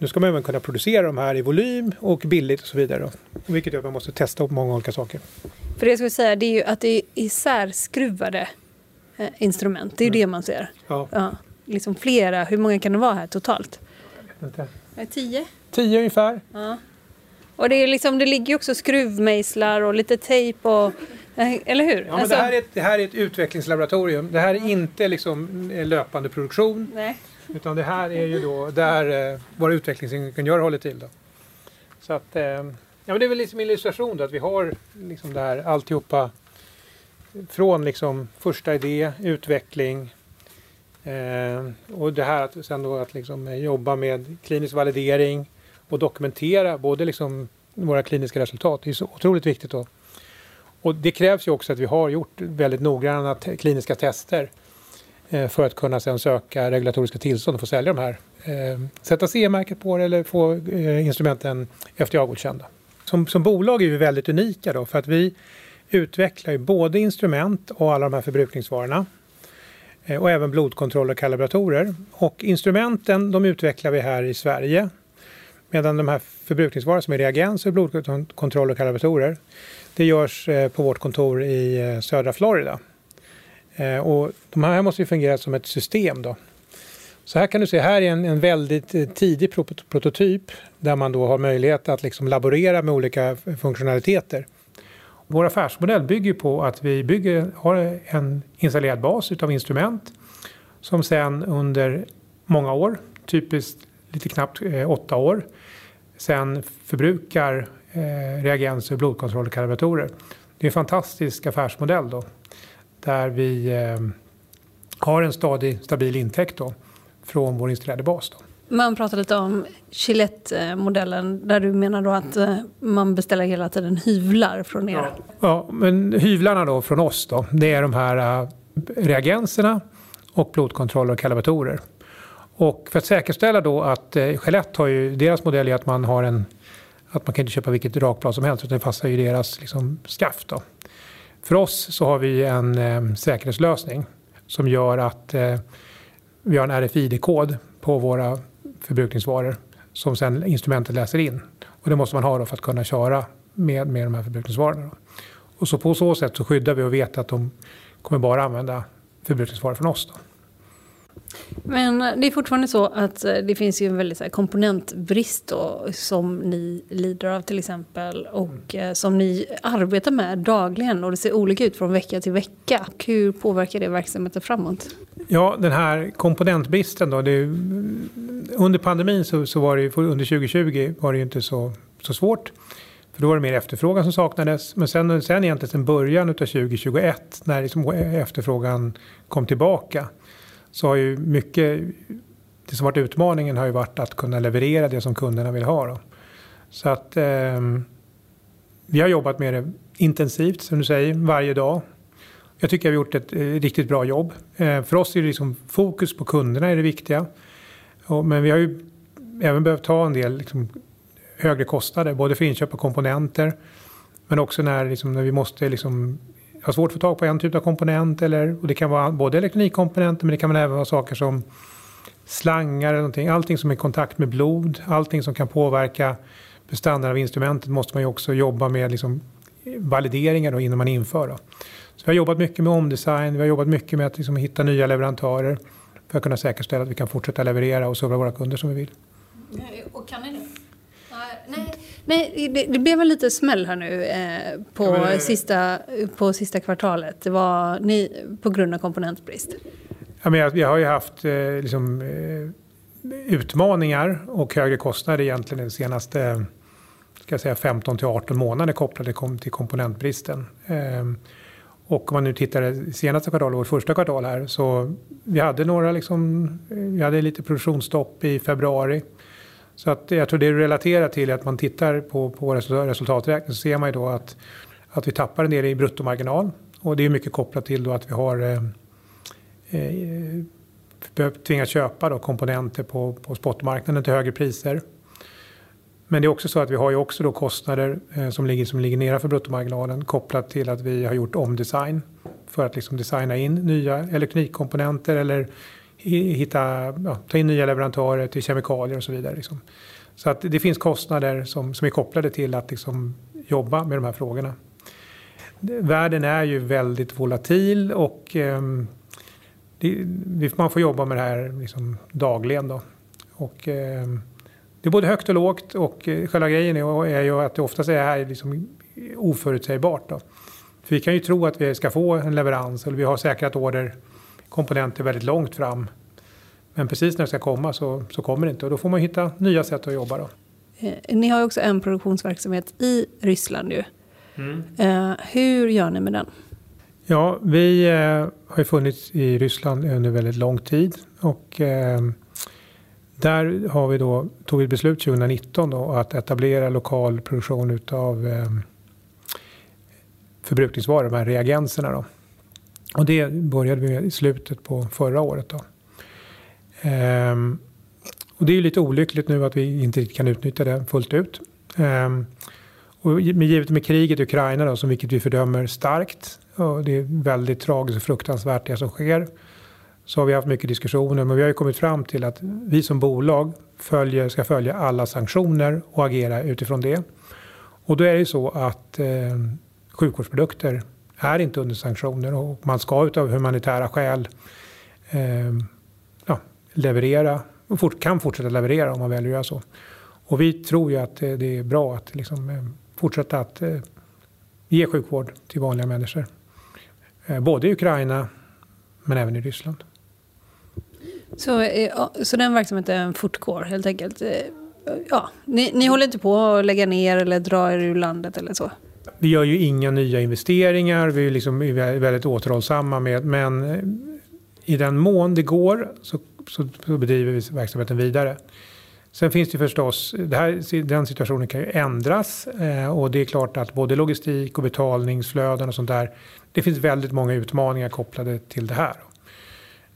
nu ska man även kunna producera de här i volym och billigt och så vidare. Vilket gör att man måste testa på många olika saker. För det jag skulle säga det är ju att det är isärskruvade Eh, instrument. Det är ju mm. det man ser. Ja. ja. Liksom flera, hur många kan det vara här totalt? Jag vet inte. Tio? Tio ungefär. Ja. Och det, är liksom, det ligger ju också skruvmejslar och lite tejp och eh, eller hur? Ja, men alltså... det, här är ett, det här är ett utvecklingslaboratorium. Det här är inte liksom löpande produktion. Nej. Utan det här är ju då där eh, våra utvecklingsingenjörer håller till. Då. Så att, eh, ja, men det är väl liksom illustration då, att vi har liksom det här alltihopa från liksom första idé, utveckling eh, och det här att sen då att liksom eh, jobba med klinisk validering och dokumentera både liksom våra kliniska resultat. Det är så otroligt viktigt. Då. Och det krävs ju också att vi har gjort väldigt noggranna kliniska tester Eh, för att kunna sedan söka regulatoriska tillstånd och få sälja de här. Eh, sätta CE-märket på det eller få eh, instrumenten FDA-godkända. Som, som bolag är vi väldigt unika då för att vi utvecklar ju både instrument och alla de här förbrukningsvarorna och även blodkontroll och kalibratorer. Och instrumenten de utvecklar vi här i Sverige medan de här förbrukningsvarorna som är reagenser, blodkontroll och kalibratorer det görs på vårt kontor i södra Florida. Eh, och de här måste ju fungera som ett system då. Så här kan du se, här är en, en väldigt eh, tidig prototyp där man då har möjlighet att liksom laborera med olika funktionaliteter. Vår affärsmodell bygger på att vi bygger, har en installerad bas utav instrument som sen under många år, typiskt lite knappt eh, åtta år, sen förbrukar eh, reagenser, blodkontroll och kalibratorer. Det är en fantastisk affärsmodell då, där vi eh, har en stadig, stabil intäkt då, från vår installerade bas. Då. Man pratar lite om Gillette-modellen där du menar då att eh, man beställer hela tiden hyvlar från er. Ja, ja men hyvlarna då från oss då, det är de här uh, reagenserna och blodkontroller och kalibratorer. Och för att säkerställa då att Gillette har ju, deras modell är att man har en, att man kan inte köpa vilket rakblad som helst utan det passar ju deras liksom, skaft då. För oss så har vi en eh, säkerhetslösning som gör att eh, vi har en RFID-kod på våra förbrukningsvaror som sen instrumentet läser in. Och det måste man ha för att kunna köra med, med de här förbrukningsvarorna. Och så på så sätt så skyddar vi och vet att de kommer bara använda förbrukningsvaror från oss. Då. Men det är fortfarande så att eh, det finns ju en väldigt så komponentbrist då, som ni lider av till exempel och mm. som ni arbetar med dagligen och det ser olika ut från vecka till vecka. Hur påverkar det verksamheten framåt? Ja, den här komponentbristen då. Det, under pandemin så, så var det under 2020 var det ju inte så, så svårt. För då var det mer efterfrågan som saknades. Men sen, sen egentligen sen början av 2021 när liksom efterfrågan kom tillbaka så har ju mycket, det som varit utmaningen har ju varit att kunna leverera det som kunderna vill ha. Då. Så att eh, vi har jobbat med det intensivt som du säger varje dag. Jag tycker vi har gjort ett eh, riktigt bra jobb. Eh, för oss är det liksom fokus på kunderna är det viktiga. Och, men vi har ju även behövt ta en del liksom, högre kostnader, både för inköp av komponenter men också när, liksom, när vi måste liksom, har svårt att få tag på en typ av komponent. Eller, och det kan vara både elektronikkomponenter men det kan även vara saker som slangar eller någonting. Allting som är i kontakt med blod, allting som kan påverka bestandarden av instrumentet måste man ju också jobba med liksom, valideringar då innan man inför. Då. Så vi har jobbat mycket med omdesign, vi har jobbat mycket med att liksom hitta nya leverantörer för att kunna säkerställa att vi kan fortsätta leverera och serva våra kunder som vi vill. Eh, och kan ni det? Nej, nej det, det blev en liten smäll här nu eh, på, ja, det... sista, på sista kvartalet. Det var ni, på grund av komponentbrist. Ja, men vi har ju haft eh, liksom, eh, utmaningar och högre kostnader egentligen de senaste ska säga 15 till 18 månader kopplade till komponentbristen. Eh, och om man nu tittar det senaste kvartalet, vårt första kvartal här, så vi hade några liksom, vi hade lite produktionsstopp i februari. Så att jag tror det du relaterar till är att man tittar på, på resultaträkningen så ser man ju då att, att vi tappar en del i bruttomarginal. Och det är mycket kopplat till då att vi har eh, eh, tvingats köpa då komponenter på, på spotmarknaden till högre priser. Men det är också så att vi har ju också då kostnader eh, som, ligger, som ligger nedanför bruttomarginalen kopplat till att vi har gjort omdesign för att liksom designa in nya elektronikkomponenter eller hitta, ja, ta in nya leverantörer till kemikalier och så vidare. Liksom. Så att det finns kostnader som, som är kopplade till att liksom jobba med de här frågorna. Världen är ju väldigt volatil och eh, det, man får jobba med det här liksom dagligen. Då. Och, eh, det är både högt och lågt och eh, själva grejen är, är ju att det oftast är här liksom oförutsägbart. Då. För vi kan ju tro att vi ska få en leverans eller vi har säkrat order komponenter väldigt långt fram. Men precis när det ska komma så, så kommer det inte och då får man hitta nya sätt att jobba. Då. Eh, ni har också en produktionsverksamhet i Ryssland ju. Mm. Eh, hur gör ni med den? Ja, vi eh, har ju funnits i Ryssland under väldigt lång tid och där har vi då, tog vi beslut 2019 då, att etablera lokal produktion utav förbrukningsvaror, de här reagenserna. Då. Och det började vi med i slutet på förra året. Då. Ehm, och det är lite olyckligt nu att vi inte kan utnyttja det fullt ut. Ehm, och givet med kriget i Ukraina då, som vilket vi fördömer starkt. Och det är väldigt tragiskt och fruktansvärt det som sker. Så har vi haft mycket diskussioner men vi har ju kommit fram till att vi som bolag följer, ska följa alla sanktioner och agera utifrån det. Och då är det ju så att eh, sjukvårdsprodukter är inte under sanktioner och man ska utav humanitära skäl eh, ja, leverera och fort, kan fortsätta leverera om man väljer att göra så. Och vi tror ju att eh, det är bra att liksom, ehm, fortsätta att eh, ge sjukvård till vanliga människor. Eh, både i Ukraina men även i Ryssland. Så, eh, så den verksamheten fortgår helt enkelt? Eh, ja, ni, ni håller inte på att lägga ner eller dra er ur landet eller så? Vi gör ju inga nya investeringar, vi är, liksom väldigt återhållsamma med, men eh, i den mån det går så, så, så bedriver vi verksamheten vidare. Sen finns det förstås, det här, den situationen kan ju ändras eh, och det är klart att både logistik och betalningsflöden och sånt där, det finns väldigt många utmaningar kopplade till det här.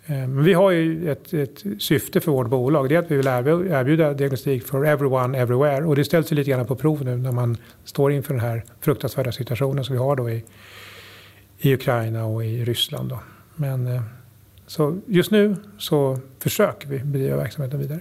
Eh, men vi har ju ett, ett, syfte för vårt bolag. Det är att vi vill erbjuda diagnostik for everyone, everywhere. Och det ställs ju lite grann på prov nu när man står inför den här fruktansvärda situationen som vi har då i, i Ukraina och i Ryssland. Då. Men eh, så just nu så försöker vi bedriva verksamheten vidare.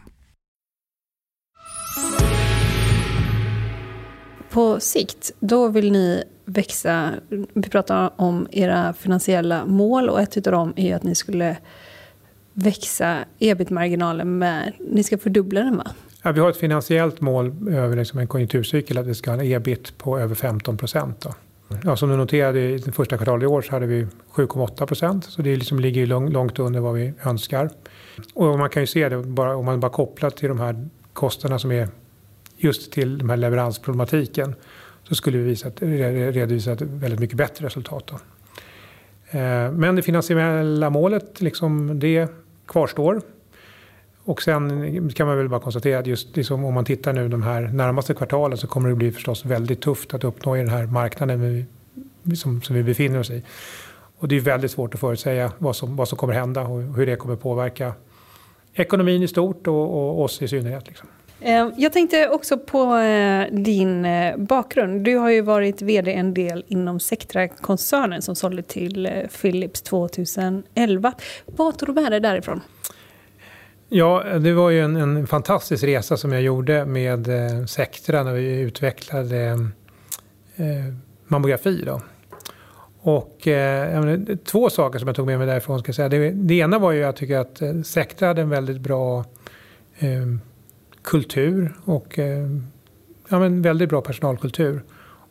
På sikt, då vill ni växa. Vi pratar om era finansiella mål och ett av dem är att ni skulle växa ebit-marginalen med, ni ska fördubbla den va? Ja, vi har ett finansiellt mål över liksom en konjunkturcykel att vi ska ha en ebit på över 15 procent. Ja, som du noterade i det första kvartalet i år så hade vi 7,8 procent. Så det liksom ligger långt under vad vi önskar. Och man kan ju se det bara, om man bara kopplar till de här kostnaderna som är just till den här leveransproblematiken så skulle vi visa, redovisa ett väldigt mycket bättre resultat. Då. Eh, men det finansiella målet, liksom, det kvarstår. Och sen kan man väl bara konstatera att just liksom, om man tittar nu de här närmaste kvartalen så kommer det bli förstås väldigt tufft att uppnå i den här marknaden som, som vi befinner oss i. Och det är väldigt svårt att förutsäga vad som, vad som kommer hända och hur det kommer påverka ekonomin i stort och, och oss i synnerhet. Liksom. Eh, jag tänkte också på eh, din eh, bakgrund. Du har ju varit vd en del inom Sectra-koncernen som sålde till Philips 2011. Vad tog du med dig därifrån? Ja, det var ju en, en fantastisk resa som jag gjorde med Sectra när vi utvecklade eh, mammografi. Då. Och, eh, två saker som jag tog med mig därifrån. Ska jag säga. Det, det ena var ju att jag tycker att Sectra hade en väldigt bra eh, kultur och eh, ja, men väldigt bra personalkultur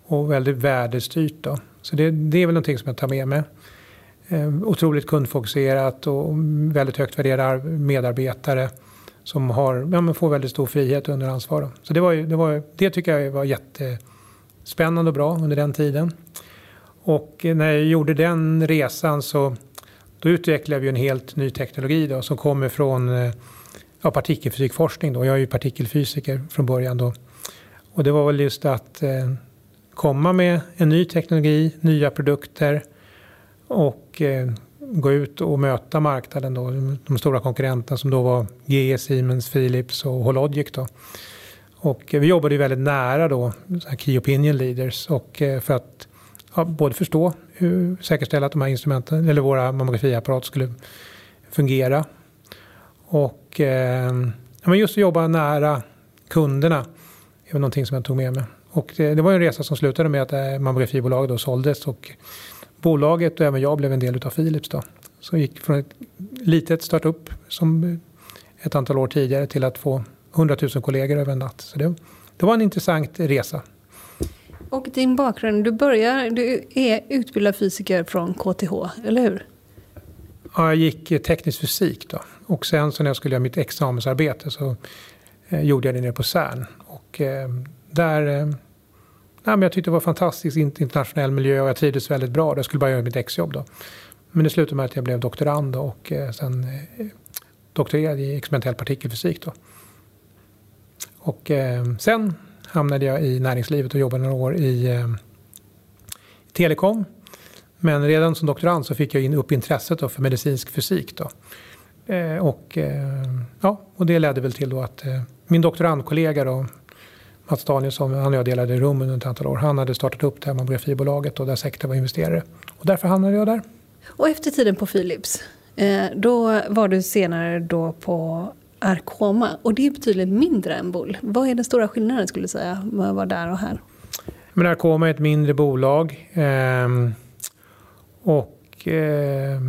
och väldigt värdestyrt. Då. Så det, det är väl någonting som jag tar med mig. Eh, otroligt kundfokuserat och väldigt högt värderade medarbetare som har, ja, men får väldigt stor frihet under ansvar. Då. Så det, var, det, var, det tycker jag var jättespännande och bra under den tiden. Och eh, när jag gjorde den resan så då utvecklade vi en helt ny teknologi då, som kommer från eh, ja, partikelfysikforskning. Då. Jag är ju partikelfysiker från början. Då. Och det var väl just att eh, komma med en ny teknologi, nya produkter och eh, gå ut och möta marknaden. Då, de stora konkurrenterna som då var GE, Siemens, Philips och Hologic. Då. Och vi jobbade ju väldigt nära då, Key Opinion Leaders, och, eh, för att ja, både förstå hur säkerställa att de här instrumenten, eller våra mammografiapparater skulle fungera och eh, just att jobba nära kunderna är någonting som jag tog med mig. Och det, det var en resa som slutade med att eh, mammografibolaget såldes och bolaget och även jag blev en del av Philips. Då. Så gick från ett litet startup som ett antal år tidigare till att få 100 000 kollegor över en natt. Så det, det var en intressant resa. Och din bakgrund, du börjar, du är utbildad fysiker från KTH, eller hur? Ja, jag gick teknisk fysik då. Och sen så när jag skulle göra mitt examensarbete så eh, gjorde jag det nere på CERN. Och eh, där... Eh, nej, men jag tyckte det var fantastiskt internationell miljö och jag trivdes väldigt bra. Jag skulle bara göra mitt exjobb då. Men det slutade med att jag blev doktorand och eh, sen eh, doktorerade i experimentell partikelfysik då. Och eh, sen hamnade jag i näringslivet och jobbade några år i eh, telekom. Men redan som doktorand så fick jag in upp intresset för medicinsk fysik. Då. Eh, och, eh, ja, och det ledde väl till då att eh, min doktorandkollega då, Mats Danielsson, han och jag delade rum under ett antal år. Han hade startat upp det här mammografibolaget och där Sectra var investerare. Och därför hamnade jag där. Och efter tiden på Philips, då var du senare då på Arkoma och det är betydligt mindre än Bull. Vad är den stora skillnaden skulle du säga att vara där och här? Men Arkoma är ett mindre bolag. Eh, och eh,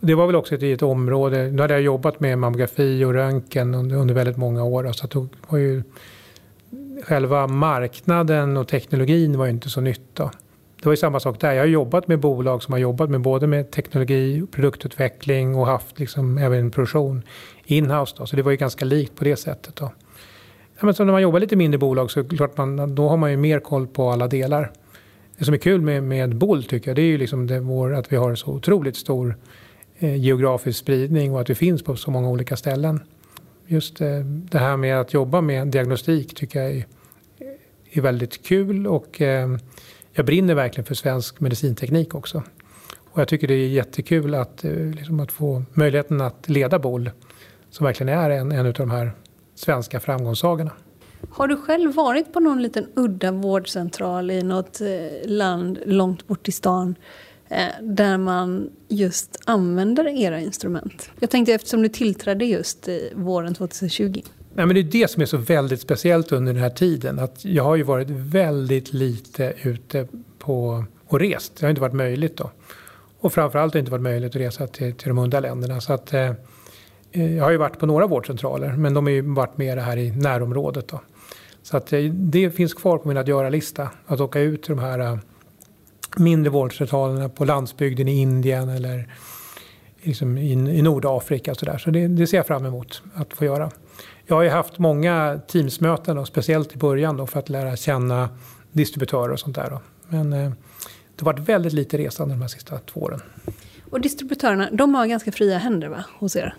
det var väl också ett, ett område, nu hade jag jobbat med mammografi och röntgen under, under väldigt många år. Så att det var ju, själva marknaden och teknologin var ju inte så nytt. Då. Det var ju samma sak där. Jag har jobbat med bolag som har jobbat med både med teknologi, produktutveckling och haft liksom även produktion inhouse. Då. Så det var ju ganska likt på det sättet. Då. Ja, men så när man jobbar lite mindre bolag så klart man, då har man ju mer koll på alla delar. Det som är kul med, med Bull tycker jag, det är ju liksom det, vår, att vi har så otroligt stor Eh, geografisk spridning och att vi finns på så många olika ställen. Just eh, det här med att jobba med diagnostik tycker jag är, väldigt kul och eh, jag brinner verkligen för svensk medicinteknik också. Och jag tycker det är jättekul att, liksom att få möjligheten att leda BOL som verkligen är en, en av de här svenska framgångssagorna. Har du själv varit på någon liten udda vårdcentral i något land långt bort i stan Eh, där man just använder era instrument? Jag tänkte eftersom du tillträdde just våren 2020. Nej, men det är det som är så väldigt speciellt under den här tiden. Att jag har ju varit väldigt lite ute på och rest. Det har inte varit möjligt då. Och framförallt har det inte varit möjligt att resa till, till de andra länderna. Så att, eh, eh, jag har ju varit på några vårdcentraler men de har ju varit mer här i närområdet. Då. Så att eh, det finns kvar på min att göra-lista. Att åka ut till de här eh, mindre vårdcentralerna på landsbygden i Indien eller liksom i, i Nordafrika. Så, där. så det, det, ser jag fram emot att få göra. Jag har ju haft många Teamsmöten, då, speciellt i början då, för att lära känna distributörer och sånt där. Då. Men eh, det har varit väldigt lite resande de här sista två åren. Och distributörerna, de har ganska fria händer va, hos er?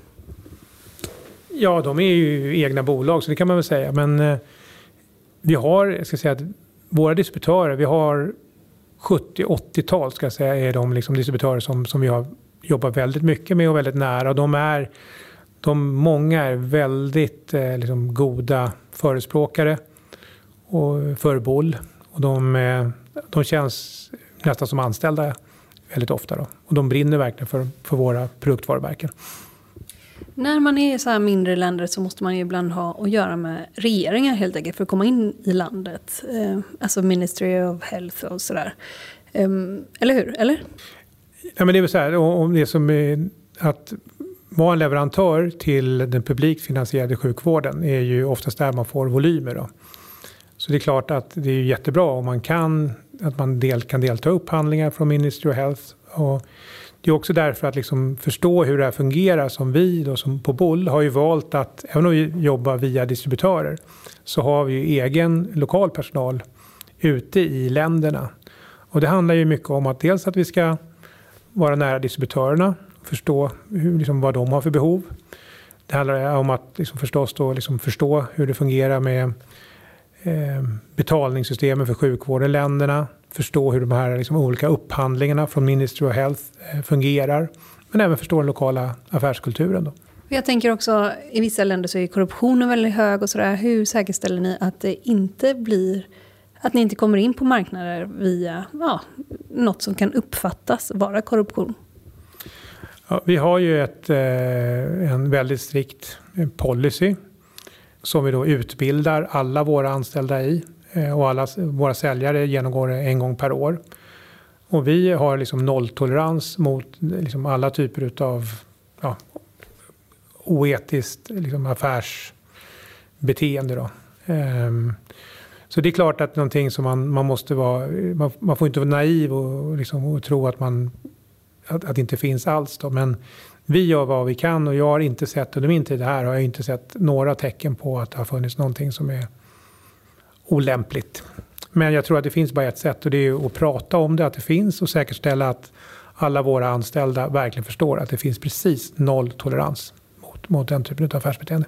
Ja, de är ju egna bolag, så det kan man väl säga. Men eh, vi har, jag ska säga att våra distributörer, vi har 70-80-tal ska jag säga, är de liksom distributörer som, som vi har jobbat väldigt mycket med och väldigt nära. De är, de, många är väldigt eh, liksom, goda förespråkare och för boll. Och de, eh, de känns nästan som anställda väldigt ofta. Då. Och de brinner verkligen för, för våra produktvarumärken. När man är i så här mindre länder så måste man ju ibland ha att göra med regeringar helt enkelt för att komma in i landet. Eh, alltså Ministry of Health och sådär. Ehm, eller hur? Eller? Ja, men det är väl så här, om det som är att vara en leverantör till den publikt finansierade sjukvården är ju oftast där man får volymer. Då. Så det är klart att det är jättebra om man kan, att man del, kan delta i upphandlingar från Ministry of Health. Och det är också därför att liksom förstå hur det här fungerar som vi då, som på Boll har ju valt att, även om vi jobbar via distributörer, så har vi ju egen lokal personal ute i länderna. Och det handlar ju mycket om att dels att vi ska vara nära distributörerna, förstå hur, liksom, vad de har för behov. Det handlar om att liksom, förstås då, liksom, förstå hur det fungerar med eh, betalningssystemen för sjukvården i länderna förstå hur de här liksom, olika upphandlingarna från Ministry of Health eh, fungerar. Men även förstå den lokala affärskulturen. Då. Jag tänker också, i vissa länder så är korruptionen väldigt hög och sådär. Hur säkerställer ni att det inte blir att ni inte kommer in på marknader via ja, något som kan uppfattas vara korruption? Ja, vi har ju ett, eh, en väldigt strikt policy som vi då utbildar alla våra anställda i. Eh, och alla våra säljare genomgår det en gång per år. Och vi har liksom nolltolerans mot liksom alla typer av ja, oetiskt liksom affärsbeteende. Då. Ehm, så det är klart att någonting som man, man måste vara, man, man får inte vara naiv och, liksom, och tro att, man, att, att det inte finns alls. Då. Men vi gör vad vi kan och jag har inte sett, under min tid här har jag inte sett några tecken på att det har funnits någonting som är olämpligt. Men jag tror att det finns bara ett sätt och det är att prata om det, att det finns och säkerställa att alla våra anställda verkligen förstår att det finns precis noll tolerans mot, mot den typen av affärsbeteende.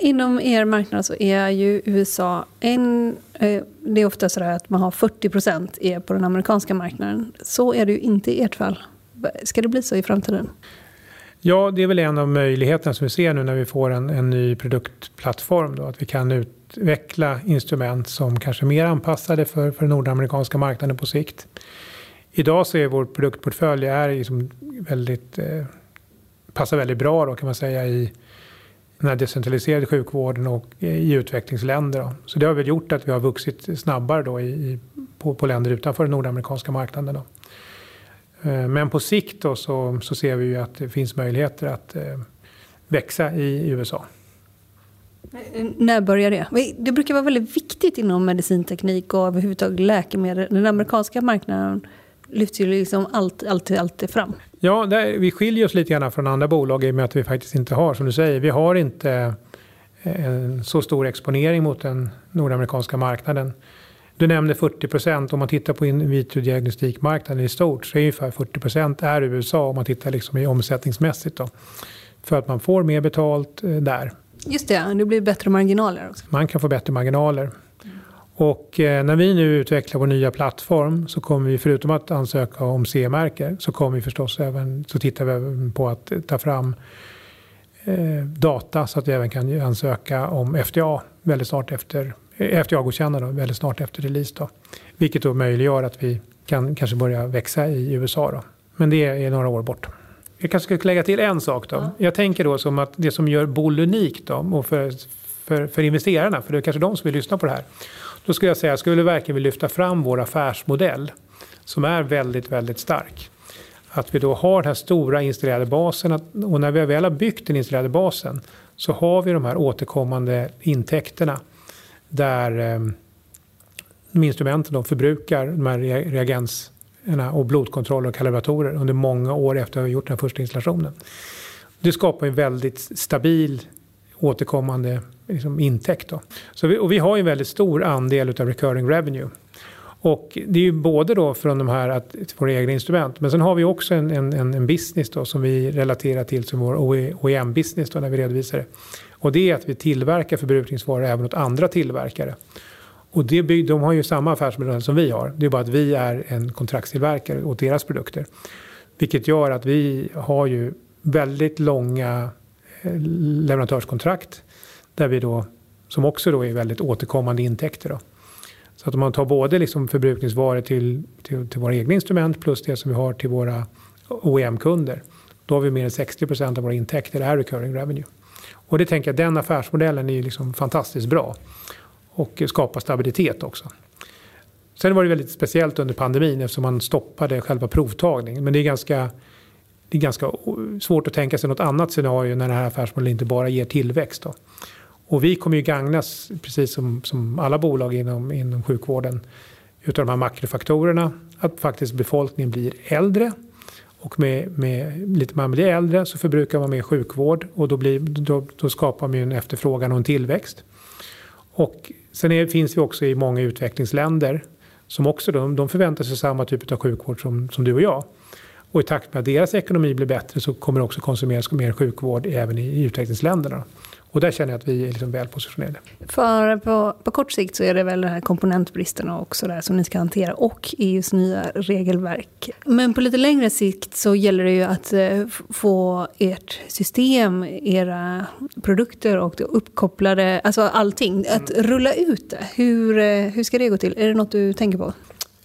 Inom er marknad så är ju USA en... Eh, det är ofta så att man har 40 procent är på den amerikanska marknaden. Så är det ju inte i ert fall. Ska det bli så i framtiden? Ja, det är väl en av möjligheterna som vi ser nu när vi får en, en ny produktplattform. Då, att vi kan utveckla instrument som kanske är mer anpassade för, för den nordamerikanska marknaden på sikt. Idag så är vår produktportfölj är liksom väldigt, eh, passar väldigt bra då kan man säga i den här decentraliserade sjukvården och i utvecklingsländer. Då. Så det har väl gjort att vi har vuxit snabbare då i, på, på länder utanför den nordamerikanska marknaden. Då. Eh, men på sikt då så, så ser vi ju att det finns möjligheter att eh, växa i USA. När börjar det? Det brukar vara väldigt viktigt inom medicinteknik och överhuvudtaget läkemedel. Den amerikanska marknaden lyfts ju liksom alltid, alltid, alltid fram. Ja, där, vi skiljer oss lite grann från andra bolag i och med att vi faktiskt inte har, som du säger, vi har inte en så stor exponering mot den nordamerikanska marknaden. Du nämnde 40 procent. Om man tittar på in vitro-diagnostikmarknaden i stort så är ungefär 40 procent är USA om man tittar liksom i omsättningsmässigt. Då. För att man får mer betalt eh, där. Just det, det blir bättre marginaler också. Man kan få bättre marginaler. Och eh, när vi nu utvecklar vår nya plattform så kommer vi förutom att ansöka om CE-märke så kommer vi förstås även, så tittar vi även på att ta fram eh, data så att vi även kan ansöka om FDA väldigt snart efter FDA-godkänna väldigt snart efter release. Då. Vilket då möjliggör att vi kan kanske börja växa i USA. Då. Men det är några år bort. Jag kanske ska lägga till en sak. Då. Ja. Jag tänker då som att det som gör Boll unikt då, och för, för, för investerarna, för det är kanske de som vill lyssna på det här. Då skulle jag säga, jag skulle verkligen vilja lyfta fram vår affärsmodell som är väldigt, väldigt stark. Att vi då har den här stora installerade basen och när vi väl har byggt den installerade basen så har vi de här återkommande intäkterna där eh, de instrumenten de förbrukar de här reagenserna och blodkontroller och kalibratorer under många år efter att ha gjort den första installationen. Det skapar en väldigt stabil återkommande liksom, intäkt. Då. Så vi, och vi har en väldigt stor andel av recurring revenue. Och det är ju både då från de här att, våra egna instrument men sen har vi också en, en, en business då som vi relaterar till som vår OEM-business när vi redovisar det. Och det är att vi tillverkar förbrukningsvaror även åt andra tillverkare. Och det, de har ju samma affärsmodell som vi har. Det är bara att vi är en kontraktstillverkare åt deras produkter. Vilket gör att vi har ju väldigt långa eh, leverantörskontrakt. Där vi då, som också då är väldigt återkommande intäkter. Då. Så att om man tar både liksom förbrukningsvaror till, till, till våra egna instrument plus det som vi har till våra OEM-kunder. Då har vi mer än 60 procent av våra intäkter är recurring revenue. Och det tänker jag, den affärsmodellen är liksom fantastiskt bra. Och skapar stabilitet också. Sen var det väldigt speciellt under pandemin eftersom man stoppade själva provtagningen. Men det är ganska, det är ganska svårt att tänka sig något annat scenario när den här affärsmodellen inte bara ger tillväxt. Då. Och vi kommer ju gagnas, precis som, som alla bolag inom, inom sjukvården, utav de här makrofaktorerna. Att faktiskt befolkningen blir äldre och med, med lite man blir äldre så förbrukar man mer sjukvård och då, blir, då, då skapar man en efterfrågan och en tillväxt. Och sen är, finns vi också i många utvecklingsländer som också de, de förväntar sig samma typ av sjukvård som, som du och jag. Och i takt med att deras ekonomi blir bättre så kommer det också konsumeras mer sjukvård även i, i utvecklingsländerna. Och där känner jag att vi är liksom väl positionerade. För på, på kort sikt så är det väl den här komponentbristerna också där som ni ska hantera och EUs nya regelverk. Men på lite längre sikt så gäller det ju att eh, få ert system, era produkter och det uppkopplade, alltså allting, att mm. rulla ut det. Hur, eh, hur ska det gå till? Är det något du tänker på?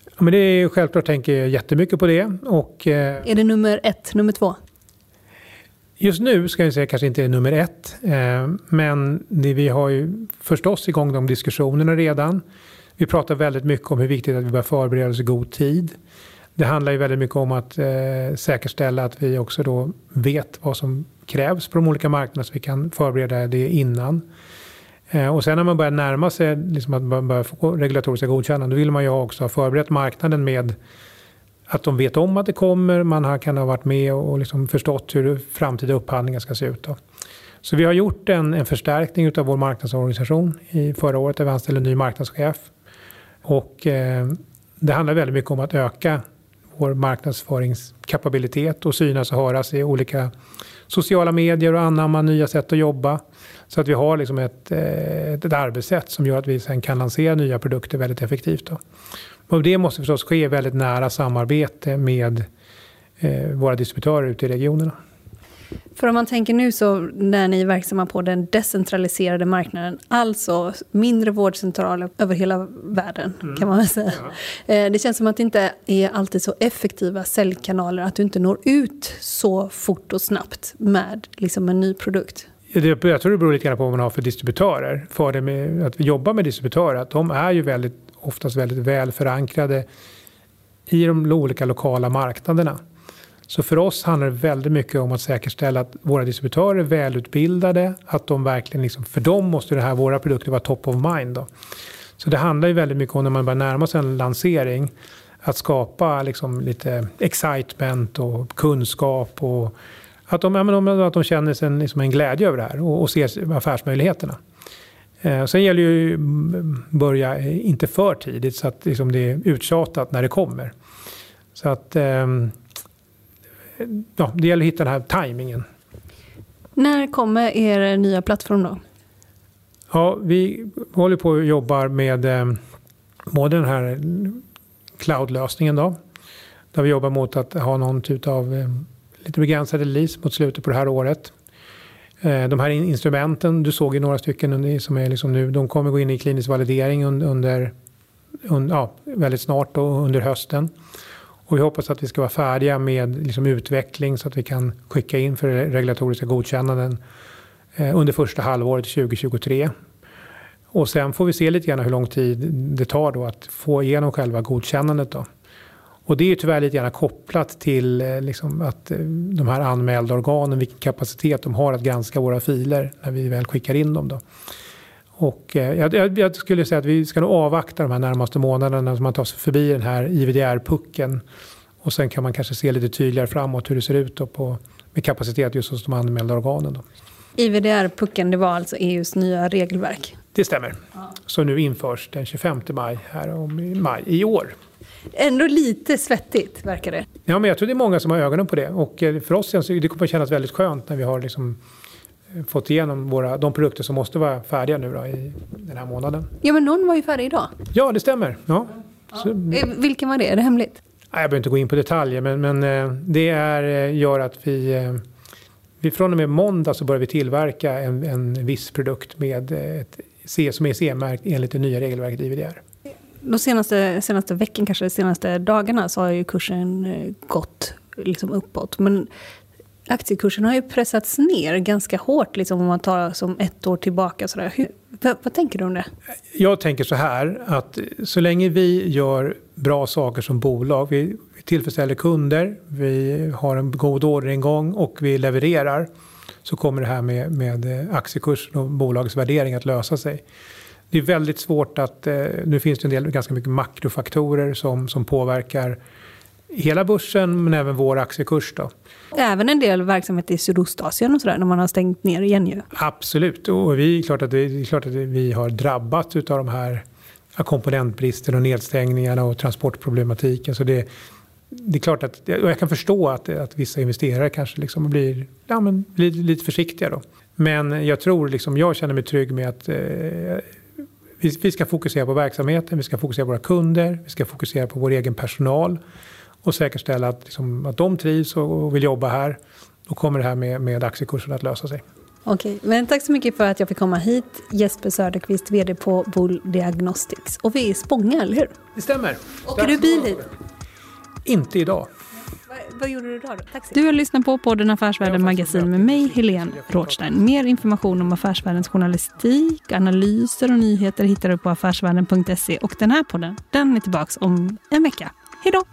Ja, men det är självklart tänker jag jättemycket på det. Och, eh, är det nummer ett, nummer två? Just nu ska jag säga kanske inte är nummer ett. Eh, men det, vi har ju förstås igång de diskussionerna redan. Vi pratar väldigt mycket om hur viktigt det är att vi börjar förbereda oss i god tid. Det handlar ju väldigt mycket om att eh, säkerställa att vi också då vet vad som krävs på de olika marknaderna så vi kan förbereda det innan. Eh, och sen när man börjar närma sig liksom att man börjar få regulatoriska godkännanden då vill man ju också ha förberett marknaden med att de vet om att det kommer, man kan ha varit med och liksom förstått hur framtida upphandlingar ska se ut. Då. Så vi har gjort en, en förstärkning av vår marknadsorganisation i förra året där vi anställde en ny marknadschef. Och, eh, det handlar väldigt mycket om att öka vår marknadsföringskapabilitet och synas och höras i olika sociala medier och anamma nya sätt att jobba. Så att vi har liksom ett, ett, ett arbetssätt som gör att vi sen kan lansera nya produkter väldigt effektivt. Då. Och det måste förstås ske i väldigt nära samarbete med eh, våra distributörer ute i regionerna. För om man tänker nu så när ni är verksamma på den decentraliserade marknaden, alltså mindre vårdcentraler över hela världen mm. kan man väl säga. Ja. Eh, det känns som att det inte är alltid så effektiva säljkanaler, att du inte når ut så fort och snabbt med liksom en ny produkt. jag tror det beror lite grann på vad man har för distributörer. För det med att jobba med distributörer, att de är ju väldigt, oftast väldigt väl förankrade i de olika lokala marknaderna. Så för oss handlar det väldigt mycket om att säkerställa att våra distributörer är välutbildade, att de verkligen, liksom, för dem måste det här, våra produkter vara top of mind. Då. Så det handlar ju väldigt mycket om när man börjar närma sig en lansering, att skapa liksom lite excitement och kunskap och att de, att de känner sig liksom en glädje över det här och, och ser affärsmöjligheterna. Eh, sen gäller ju att börja inte för tidigt så att liksom det är uttjatat när det kommer. Så att eh, ja, det gäller att hitta den här tajmingen. När kommer er nya plattform då? Ja, vi håller på och jobbar med eh, både den här cloud-lösningen då. Där vi jobbar mot att ha någon typ av eh, lite begränsad release mot slutet på det här året. Eh, de här instrumenten, du såg ju några stycken som är liksom nu, de kommer gå in i klinisk validering under, under ja, väldigt snart och under hösten. Och vi hoppas att vi ska vara färdiga med liksom utveckling så att vi kan skicka in för regulatoriska godkännanden eh, under första halvåret 2023. Och sen får vi se lite grann hur lång tid det tar då att få igenom själva godkännandet. Då. Och det är tyvärr lite grann kopplat till eh, liksom att eh, de här anmälda organen, vilken kapacitet de har att granska våra filer när vi väl skickar in dem. Då. Och jag, jag, jag, skulle säga att vi ska nog avvakta de här närmaste månaderna så man tar sig förbi den här IVDR-pucken. Och sen kan man kanske se lite tydligare framåt hur det ser ut då på, med kapacitet just hos de anmälda organen. Då. IVDR-pucken, det var alltså EUs nya regelverk? Det stämmer. Ja. Som nu införs den 25 maj, här om maj i år. Ändå lite svettigt, verkar det. Ja, men jag tror det är många som har ögonen på det. Och eh, för oss det kommer att kännas väldigt skönt när vi har liksom eh, fått igenom våra, de produkter som måste vara färdiga nu då, i den här månaden. Ja, men någon var ju färdig idag. Ja, det stämmer. Ja. ja. Så, eh, Vilken var det? Är det hemligt? Jag behöver inte gå in på detaljer, men, men det är, gör att vi, vi från och med måndag så börjar vi tillverka en, en viss produkt med ett som är CE-märkt enligt det nya regelverket IVDR. De senaste, senaste veckan, kanske de senaste dagarna, så har ju kursen eh, gått liksom uppåt. Men aktiekursen har ju pressats ner ganska hårt liksom, om man tar som ett år tillbaka. Sådär. Hur, vad, vad, tänker du om det? Jag tänker så här att så länge vi gör bra saker som bolag, vi, vi tillfredsställer kunder, vi har en god orderingång och vi levererar så kommer det här med, med aktiekursen och bolagets värdering att lösa sig. Det är väldigt svårt att, eh, nu finns det en del, ganska mycket makrofaktorer som, som påverkar hela börsen men även vår aktiekurs. Då. Även en del verksamhet i Sydostasien och sådär när man har stängt ner igen ju. Absolut, och vi, är klart att det, är klart att vi har drabbats av de här komponentbristen och nedstängningarna och transportproblematiken. Så det, det är klart att, jag kan förstå att, att vissa investerare kanske liksom blir, ja, men, lite, lite försiktiga. Då. Men jag tror, liksom, jag känner mig trygg med att eh, vi, vi ska fokusera på verksamheten, vi ska fokusera på våra kunder, vi ska fokusera på vår egen personal och säkerställa att, liksom, att de trivs och, vill jobba här. Då kommer det här med, med aktiekursen att lösa sig. Okej, men tack så mycket för att jag fick komma hit. Jesper Söderqvist, VD på Bull Diagnostics. Och vi är i Spånga, eller hur? Det stämmer. Åker du bil hit? Inte idag. Vad gjorde du då? Taxi. Du har lyssnat på podden Affärsvärlden Magasin med mig, Helene Rådstein. Mer information om Affärsvärldens journalistik, analyser och nyheter hittar du på affärsvärlden.se. Och den här podden, den är tillbaka om en vecka. Hej då!